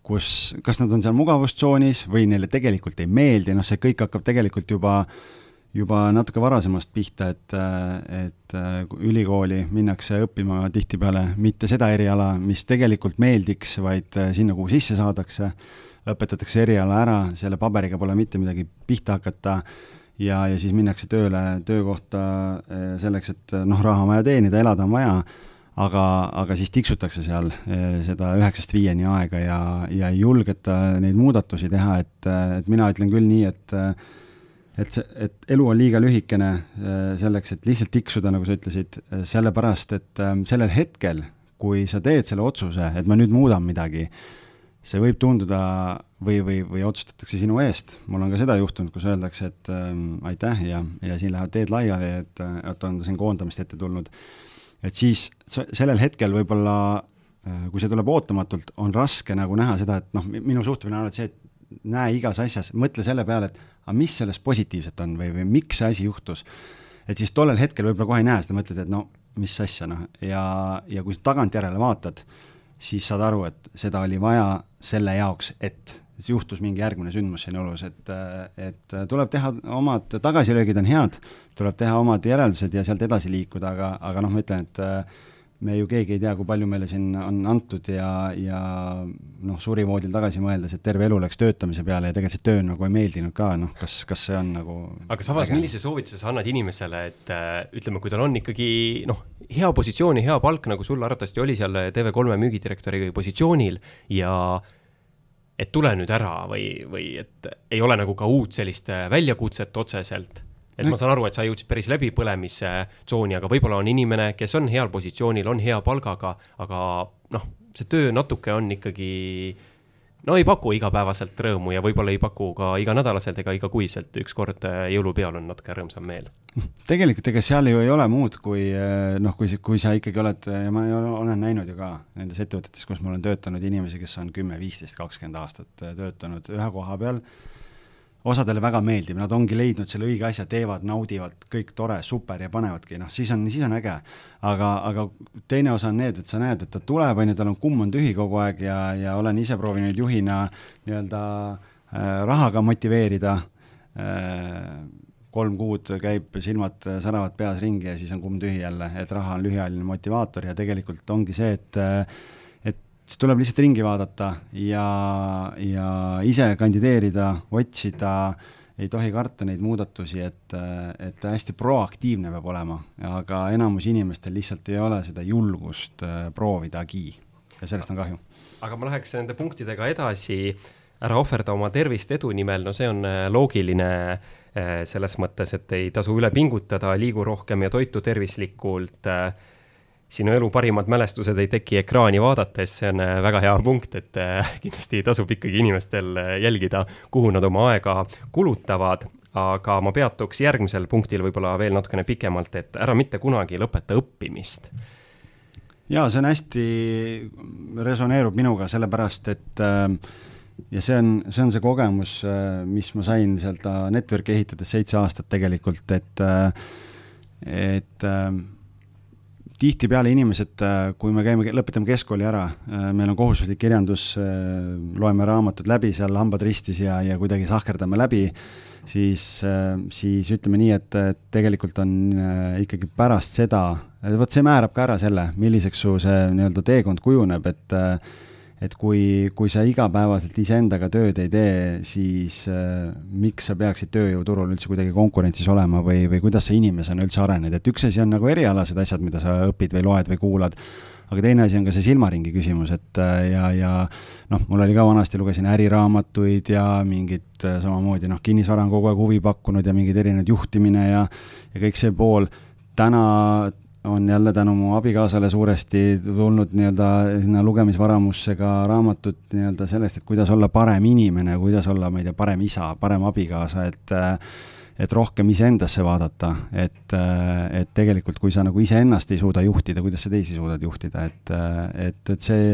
kus, kas nad on seal mugavustsoonis või neile tegelikult ei meeldi, noh, see kõik hakkab tegelikult juba juba natuke varasemast pihta, et, et ülikooli minnakse õppima tihtipeale mitte seda eriala, mis tegelikult meeldiks, vaid sinna, kuhu sisse saadakse, õpetatakse eriala ära, selle paberiga pole mitte midagi pihta hakata ja, ja siis minnakse tööle töökohta eh, selleks, et noh, raha on vaja teenida, elada on vaja, aga, aga siis tiksutakse seal eh, seda üheksast viieni aega ja, ja ei julgeta neid muudatusi teha, et, et mina ütlen küll nii, et et see, et elu on liiga lühikene eh, selleks, et lihtsalt tiksuda, nagu sa ütlesid, sellepärast et sellel hetkel, kui sa teed selle otsuse, et ma nüüd muudan midagi, see võib tunduda või, või, või otsustatakse sinu eest. mul on ka seda juhtunud, kus öeldakse, et ähm, aitäh ja, ja siin lähevad teed laiali, et, et on siin koondamist ette tulnud. et siis sellel hetkel võib-olla, äh, kui see tuleb ootamatult, on raske nagu näha seda, et noh, minu suhtumine on alati see, et näe igas asjas, mõtle selle peale, et aga mis sellest positiivset on või, või miks see asi juhtus. et siis tollel hetkel võib-olla kohe ei näe seda, mõtled, et no mis asja, noh, ja, ja kui sa tagantjärele vaatad, siis saad aru, et seda oli vaja selle jaoks, et siis juhtus mingi järgmine sündmus siin elus, et, et tuleb teha omad tagasilöögid on head, tuleb teha omad järeldused ja sealt edasi liikuda, aga, aga noh, ma ütlen, et me ju keegi ei tea, kui palju meile siin on antud ja, ja noh, surivoodil tagasi mõeldes, et terve elu läks töötamise peale ja tegelikult see töö nagu ei meeldinud ka, noh, kas, kas see on nagu aga samas, millise soovituse sa annad inimesele, et äh, ütleme, kui tal on ikkagi noh, hea positsioon ja hea palk, nagu sul arvatavasti oli seal TV3 müügidirektori positsioonil ja et tule nüüd ära või, või et ei ole nagu ka uut sellist väljakutset otseselt. Et ma saan aru, et sa jõudsid päris läbipõlemise tsooni, aga võib-olla on inimene, kes on heal positsioonil, on hea palgaga, aga noh, see töö natuke on ikkagi no ei paku igapäevaselt rõõmu ja võib-olla ei paku ka iganädalaselt ega igakuiselt, ükskord äh, jõulupeol on natuke rõõmsam meel. tegelikult ega seal ju ei ole muud, kui äh, noh, kui, kui sa ikkagi oled, ja ma olen näinud ju ka nendes ettevõtetes, kus ma olen töötanud, inimesi, kes on kümme, viisteist, kakskümmend aastat äh, töötanud ühe koha peal osadele väga meeldib, nad ongi leidnud selle õige asja, teevad, naudivad, kõik tore, super ja panevadki, noh, siis on, siis on äge. aga, aga teine osa on need, et sa näed, et ta tuleb, on ju, tal on kumm on tühi kogu aeg ja, ja olen ise proovinud juhina nii-öelda äh, rahaga motiveerida äh,. kolm kuud käib, silmad säravad peas ringi ja siis on kumm tühi jälle, et raha on lühiajaline motivaator ja tegelikult ongi see, et äh, siis tuleb lihtsalt ringi vaadata ja, ja ise kandideerida, otsida, ei tohi karta neid muudatusi, et, et hästi proaktiivne peab olema, aga enamus inimestel lihtsalt ei ole seda julgust äh, proovidagi. Ja sellest on kahju. aga ma läheks nende punktidega edasi, ära ohverda oma tervist edu nimel, no see on äh, loogiline äh, selles mõttes, et ei tasu üle pingutada, liigu rohkem ja toitu tervislikult sinu elu parimad mälestused ei teki ekraani vaadates, see on äh, väga hea punkt, et äh, kindlasti tasub ikkagi inimestel äh, jälgida, kuhu nad oma aega kulutavad, aga ma peatuks järgmisel punktil võib-olla veel natukene pikemalt, et ära mitte kunagi lõpeta õppimist. jaa, see on hästi, resoneerub minuga, sellepärast et ja see on, see on see kogemus, mis ma sain sealt network'i ehitades seitse aastat tegelikult, et, et tihtipeale inimesed, äh, kui me käime, lõpetame keskkooli ära, äh, meil on kohustuslik kirjandus, äh, loeme raamatud läbi seal hambad ristis ja, ja kuidagi sahkerdame läbi, siis, siis ütleme nii, et tegelikult on ikkagi pärast seda, vot see määrab ka ära selle, milliseks su see nii-öelda teekond kujuneb, et et kui, kui sa igapäevaselt iseendaga tööd ei tee, siis äh, miks sa peaksid tööjõuturul üldse kuidagi konkurentsis olema või, või kuidas sa inimesena üldse arened, et üks asi on nagu erialased asjad, mida sa õpid või loed või kuulad, aga teine asi on ka see silmaringi küsimus, et äh, ja, ja noh, mul oli ka vanasti, lugesin äriraamatuid ja mingit äh, samamoodi noh, kinnisvara on kogu aeg huvi pakkunud ja mingeid erinevaid juhtimine ja, ja kõik see pool, täna on jälle tänu mu abikaasale suuresti tulnud nii-öelda sinna lugemisvaramusse ka raamatud nii-öelda sellest, et kuidas olla parem inimene, kuidas olla, ma ei tea, parem isa, parem abikaasa, et äh, et rohkem iseendasse vaadata, et, et tegelikult, kui sa nagu iseennast ei suuda juhtida, kuidas sa teisi suudad juhtida, et, et, et see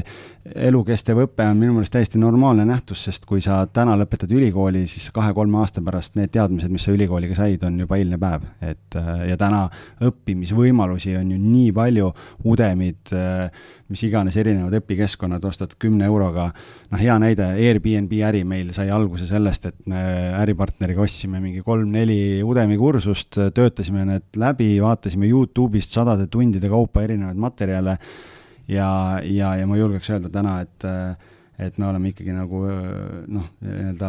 elukestev õpe on minu meelest täiesti normaalne nähtus, sest kui sa täna lõpetad ülikooli, siis kahe-kolme aasta pärast need teadmised, mis sa ülikooliga said, on juba eilne päev. et ja täna õppimisvõimalusi on ju nii palju, Udemid, mis iganes erinevad õpikeskkonnad, ostad kümne euroga, noh, hea näide, Airbnb äri meil sai alguse sellest, et me äripartneriga ostsime mingi kolm-neli neli Udemy kursust, töötasime need läbi, vaatasime Youtube'ist sadade tundide kaupa erinevaid materjale ja, ja, ja ma julgeks öelda täna, et et me oleme ikkagi nagu noh, nii-öelda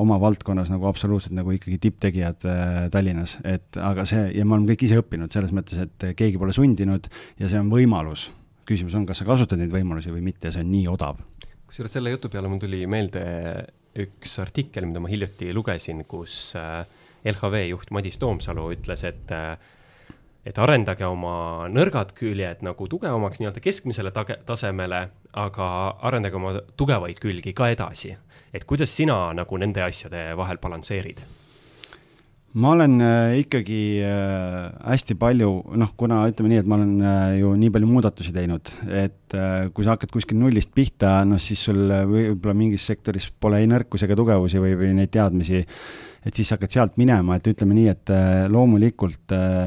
oma valdkonnas nagu absoluutselt nagu ikkagi tipptegijad Tallinnas, et aga see, ja me oleme kõik ise õppinud selles mõttes, et keegi pole sundinud ja see on võimalus. Küsimus on, kas sa kasutad neid võimalusi või mitte, see on nii odav. kusjuures selle jutu peale mul tuli meelde üks artikkel, mida ma hiljuti lugesin, kus äh, LHV juht Madis Toomsalu ütles, et äh, et arendage oma nõrgad küljed nagu tugevamaks nii-öelda keskmisele tage, tasemele, aga arendage oma tugevaid külgi ka edasi. et kuidas sina nagu nende asjade vahel balansseerid? Ma olen äh, ikkagi äh, hästi palju, noh, kuna ütleme nii, et ma olen äh, ju nii palju muudatusi teinud, et kui sa hakkad kuskil nullist pihta, noh siis sul võib-olla mingis sektoris pole ei nõrkusi ega tugevusi või, või neid teadmisi, et siis hakkad sealt minema, et ütleme nii, et loomulikult äh,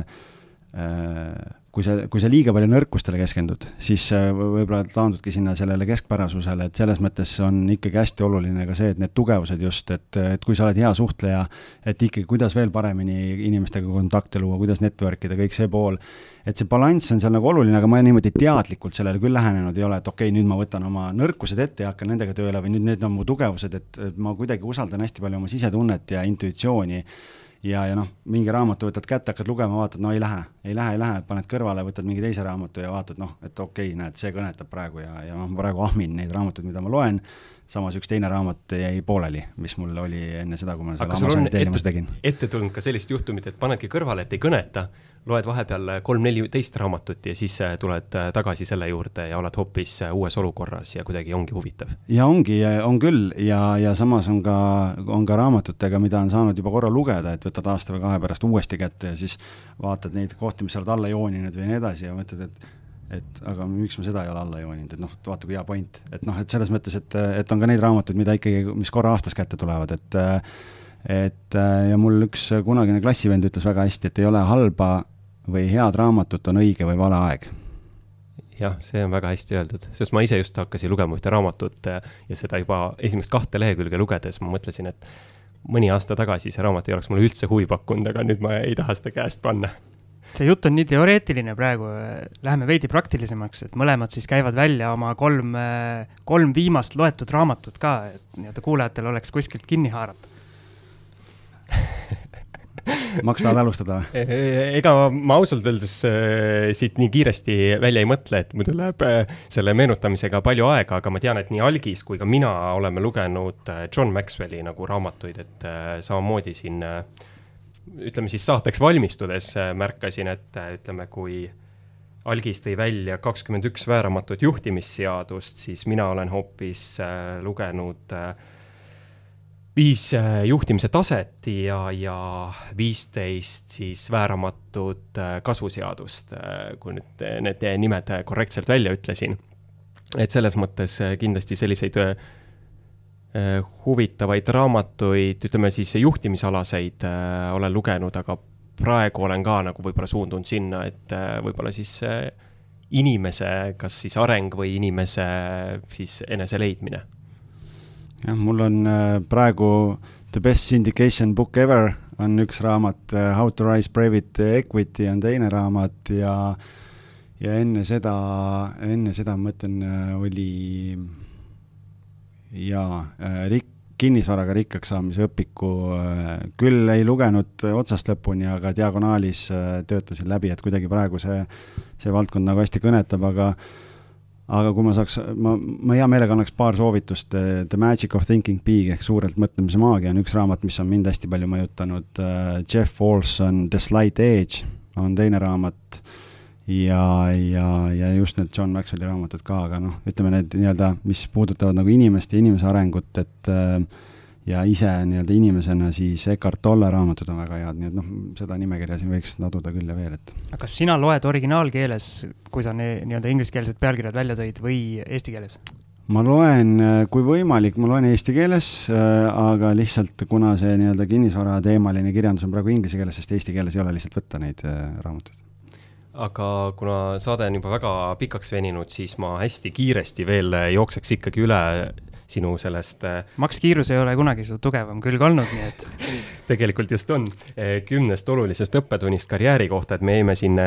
kui sa, kui sa liiga palju nõrkustele keskendud, siis võib-olla taandudki sinna sellele keskpärasusele, et selles mõttes on ikkagi hästi oluline ka see, et need tugevused just, et, et kui sa oled hea suhtleja, et ikkagi, kuidas veel paremini inimestega kontakte luua, kuidas network ida, kõik see pool, et see balanss on seal nagu oluline, aga ma niimoodi teadlikult sellele küll lähenenud ei ole, et okei okay,, nüüd ma võtan oma nõrkused ette ja hakkan nendega tööle või nüüd need on mu tugevused, et ma kuidagi usaldan hästi palju oma sisetunnet ja intuitsiooni ja, ja noh, mingi raamatu võtad kätte, hakkad lugema, vaatad, no ei lähe, ei lähe, ei lähe, paned kõrvale, võtad mingi teise raamatu ja vaatad, noh, et okei okay,, näed, see kõnetab praegu ja, ja ma praegu ahmin neid raamatuid, mida ma loen, samas üks teine raamat jäi pooleli, mis mul oli enne seda, kui ma selle Amazoni tellimuse tegin. ette tulnud ka sellist juhtumit, et panedki kõrvale, et ei kõneta, loed vahepeal kolm-neli teist raamatut ja siis äh, tuled äh, tagasi selle juurde ja oled hoopis äh, uues olukorras ja kuidagi ongi huvitav. ja ongi, on küll ja, ja samas on ka, on ka raamatutega, mida on saanud juba korra lugeda, et võtad aasta või kahe pärast uuesti kätte ja siis vaatad neid kohti, mis sa oled alla jooninud või nii edasi ja mõtled, et et aga miks ma seda ei ole alla jooninud, et noh, vaata kui hea point, et noh, et selles mõttes, et, et on ka neid raamatuid, mida ikkagi, mis korra aastas kätte tulevad, et et ja mul üks kunagine klassivend ütles väga hästi, et ei ole halba või head raamatut on õige või vale aeg jah, see on väga hästi öeldud, sest ma ise just hakkasin lugema ühte raamatut äh, ja seda juba esimest kahte lehekülge lugedes ma mõtlesin, et mõni aasta tagasi see raamat ei oleks mulle üldse huvi pakkunud, aga nüüd ma ei taha seda käest panna. see jutt on nii teoreetiline praegu, läheme veidi praktilisemaks, et mõlemad siis käivad välja oma kolm, kolm viimast loetud raamatut ka, et nii-öelda kuulajatel oleks kuskilt kinni haarata Maks, tahad alustada või? E, e, ega ma ausalt öeldes äh, siit nii kiiresti välja ei mõtle, et muidu läheb äh, selle meenutamisega palju aega, aga ma tean, et nii Algis kui ka mina oleme lugenud John Maxwelli nagu raamatuid, et äh, samamoodi siin ütleme siis saateks valmistudes märkasin, et ütleme, kui Algis tõi välja kakskümmend üks vääramatut juhtimisseadust, siis mina olen hoopis äh, lugenud äh, viis äh, juhtimise taset ja, ja viisteist siis vääramatut äh, kasvuseadust, äh, kui nüüd need nimed korrektselt välja ütlesin. et selles mõttes kindlasti selliseid huvitavaid raamatuid, ütleme siis juhtimisalaseid olen lugenud, aga praegu olen ka nagu võib-olla suundunud sinna, et võib-olla siis inimese, kas siis areng või inimese siis enese leidmine jah, mul on äh, praegu The Best Syndication Book Ever on üks raamat, äh, How to Rise Private Equity on teine raamat ja ja enne seda, enne seda ma mõtlen, äh, oli jaa, rik-, kinnisvaraga rikkaks saamise õpiku küll ei lugenud otsast lõpuni, aga diagonaalis töötasin läbi, et kuidagi praegu see, see valdkond nagu hästi kõnetab, aga aga kui ma saaks, ma, ma hea meelega annaks paar soovitust, The Magic of Thinking Big ehk suurelt mõtlemise maagia on üks raamat, mis on mind hästi palju mõjutanud, äh, Jeff Olson The Slight Edge on teine raamat. Ja, ja, ja just need John Maxwelli raamatud ka, aga noh, ütleme need nii-öelda, mis puudutavad nagu inimest ja inimese arengut, et äh, ja ise nii-öelda inimesena siis Eckart Tolle raamatud on väga head, nii et noh, seda nimekirja siin võiks laduda küll ja veel, et. aga kas sina loed originaalkeeles, kui sa nii-öelda ingliskeelsed pealkirjad välja tõid, või eesti keeles? ma loen, kui võimalik, ma loen eesti keeles, aga lihtsalt kuna see nii-öelda kinnisvarateemaline kirjandus on praegu inglise keeles, sest eesti keeles ei ole lihtsalt võtta neid äh, raamatuid aga kuna saade on juba väga pikaks veninud, siis ma hästi kiiresti veel jookseks ikkagi üle sinu sellest. Max Kiirus ei ole kunagi su tugevam külg olnud, nii et tegelikult just on. kümnest olulisest õppetunnist karjääri kohta, et me jäime siin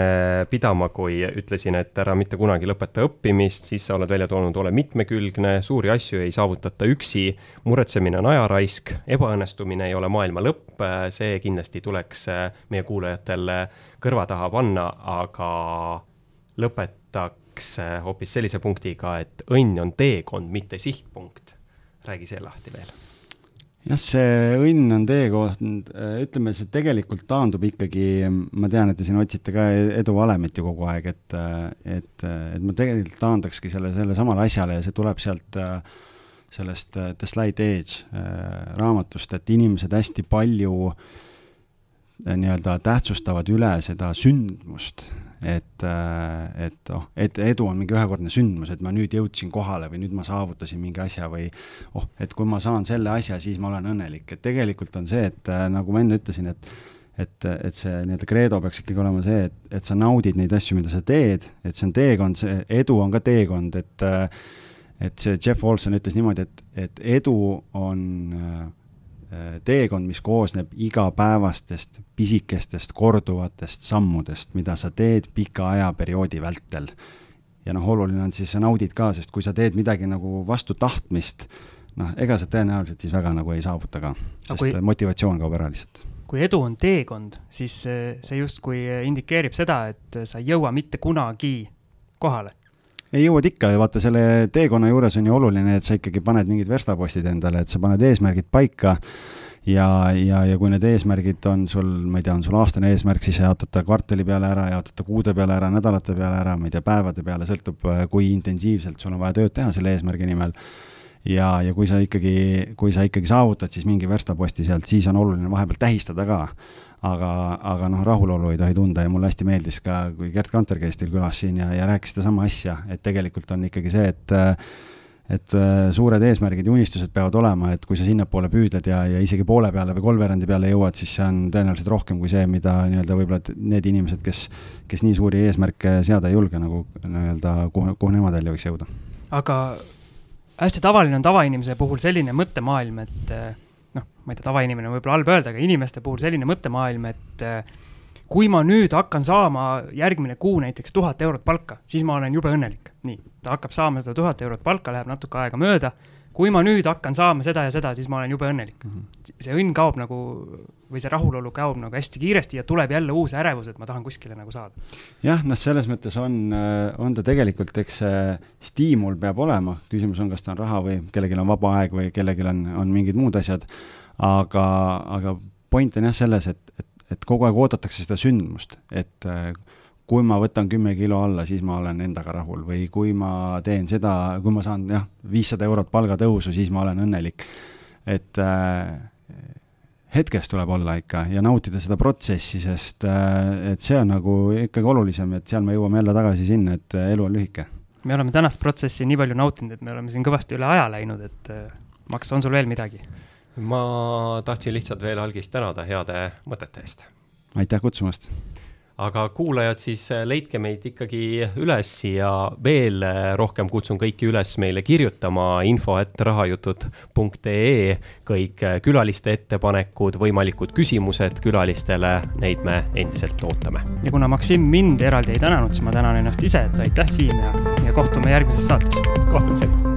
pidama, kui ütlesin, et ära mitte kunagi lõpeta õppimist, siis sa oled välja toonud, ole mitmekülgne, suuri asju ei saavutata üksi, muretsemine on ajaraisk, ebaõnnestumine ei ole maailma lõpp, see kindlasti tuleks meie kuulajatel kõrva taha panna, aga lõpetaks hoopis sellise punktiga, et õnn on teekond, mitte sihtpunkt. Räägi see lahti veel. Jah, see õnn on teekond, ütleme, see tegelikult taandub ikkagi, ma tean, et te siin otsite ka eduvalemit ju kogu aeg, et, et, et ma tegelikult taandakski selle, selle samale asjale ja see tuleb sealt sellest The Slight Edge raamatust, et inimesed hästi palju nii-öelda tähtsustavad üle seda sündmust et, äh, et oh, et edu on mingi ühekordne sündmus, et ma nüüd jõudsin kohale või nüüd ma saavutasin mingi asja või oh, et kui ma saan selle asja, siis ma olen õnnelik, et tegelikult on see, et äh, nagu ma enne ütlesin, et et, et see nii-öelda kreedo peaks ikkagi olema see, et, et sa naudid neid asju, mida sa teed, et see on teekond, see edu on ka teekond, et et see Jeff Olson ütles niimoodi, et, et edu on äh, Äh, teekond, mis koosneb igapäevastest pisikestest korduvatest sammudest, mida sa teed pika ajaperioodi vältel. ja noh, oluline on siis, sa naudid ka, sest kui sa teed midagi nagu vastu tahtmist, noh, ega sa tõenäoliselt siis väga nagu ei saavuta ka, sest kui, motivatsioon kaob ära lihtsalt. kui edu on teekond, siis see justkui indikeerib seda, et sa ei jõua mitte kunagi kohale ei jõuad ikka ja vaata, selle teekonna juures on ju oluline, et sa ikkagi paned mingid verstapostid endale, et sa paned eesmärgid paika ja, ja, ja kui need eesmärgid on sul, ma ei tea, on sul aastane eesmärk, siis jaotad ta kvartali peale ära, jaotad ta kuude peale ära, nädalate peale ära, ma ei tea, päevade peale, sõltub, kui intensiivselt sul on vaja tööd teha selle eesmärgi nimel. Ja, ja kui sa ikkagi, kui sa ikkagi saavutad siis mingi verstaposti sealt, siis on oluline vahepeal tähistada ka aga, aga noh, rahulolu ei tohi tunda ja mulle hästi meeldis ka, kui Gerd Kanter käis teil külas siin ja, ja rääkis sedasama asja, et tegelikult on ikkagi see, et et suured eesmärgid ja unistused peavad olema, et kui sa sinnapoole püüdled ja, ja isegi poole peale või kolmveerandi peale jõuad, siis see on tõenäoliselt rohkem kui see, mida nii-öelda võib-olla need inimesed, kes, kes nii suuri eesmärke seada ei julge, nagu nii-öelda, kuhu, kuhu nemad välja võiks jõuda. aga hästi tavaline on tavainimese puhul selline mõttemaailm, et noh, ma ei tea, tavainimene on võib-olla halb öelda, aga inimeste puhul selline mõttemaailm, et eh, kui ma nüüd hakkan saama järgmine kuu näiteks tuhat eurot palka, siis ma olen jube õnnelik. nii, ta hakkab saama seda tuhat eurot palka, läheb natuke aega mööda kui ma nüüd hakkan saama seda ja seda, siis ma olen jube õnnelik mm. -hmm. see õnn kaob nagu või see rahulolu kaob nagu hästi kiiresti ja tuleb jälle uus ärevus, et ma tahan kuskile nagu saada. jah, noh, selles mõttes on, äh, on ta tegelikult, eks see stiimul peab olema, küsimus on, kas ta on raha või kellelgi on vaba aeg või kellelgi on, on mingid muud asjad, aga, aga point on jah selles, et, et, et kogu aeg oodatakse seda sündmust, et äh, kui ma võtan kümme kilo alla, siis ma olen endaga rahul või kui ma teen seda, kui ma saan jah, viissada eurot palgatõusu, siis ma olen õnnelik. et äh, hetkes tuleb olla ikka ja nautida seda protsessi, sest äh, et see on nagu ikkagi olulisem, et seal me jõuame jälle tagasi sinna, et äh, elu on lühike. me oleme tänast protsessi nii palju nautinud, et me oleme siin kõvasti üle aja läinud, et äh, Maks, on sul veel midagi? Ma tahtsin lihtsalt veel algist tänada heade mõtete eest. aitäh kutsumast aga kuulajad, siis äh, leidke meid ikkagi üles ja veel äh, rohkem kutsun kõiki üles meile kirjutama info et rahajutud.ee kõik äh, külaliste ettepanekud, võimalikud küsimused külalistele, neid me endiselt ootame. ja kuna Maksim mind eraldi ei tänanud, siis ma tänan ennast ise, et aitäh, Siim ja, ja kohtume järgmises saates. kohtumiseni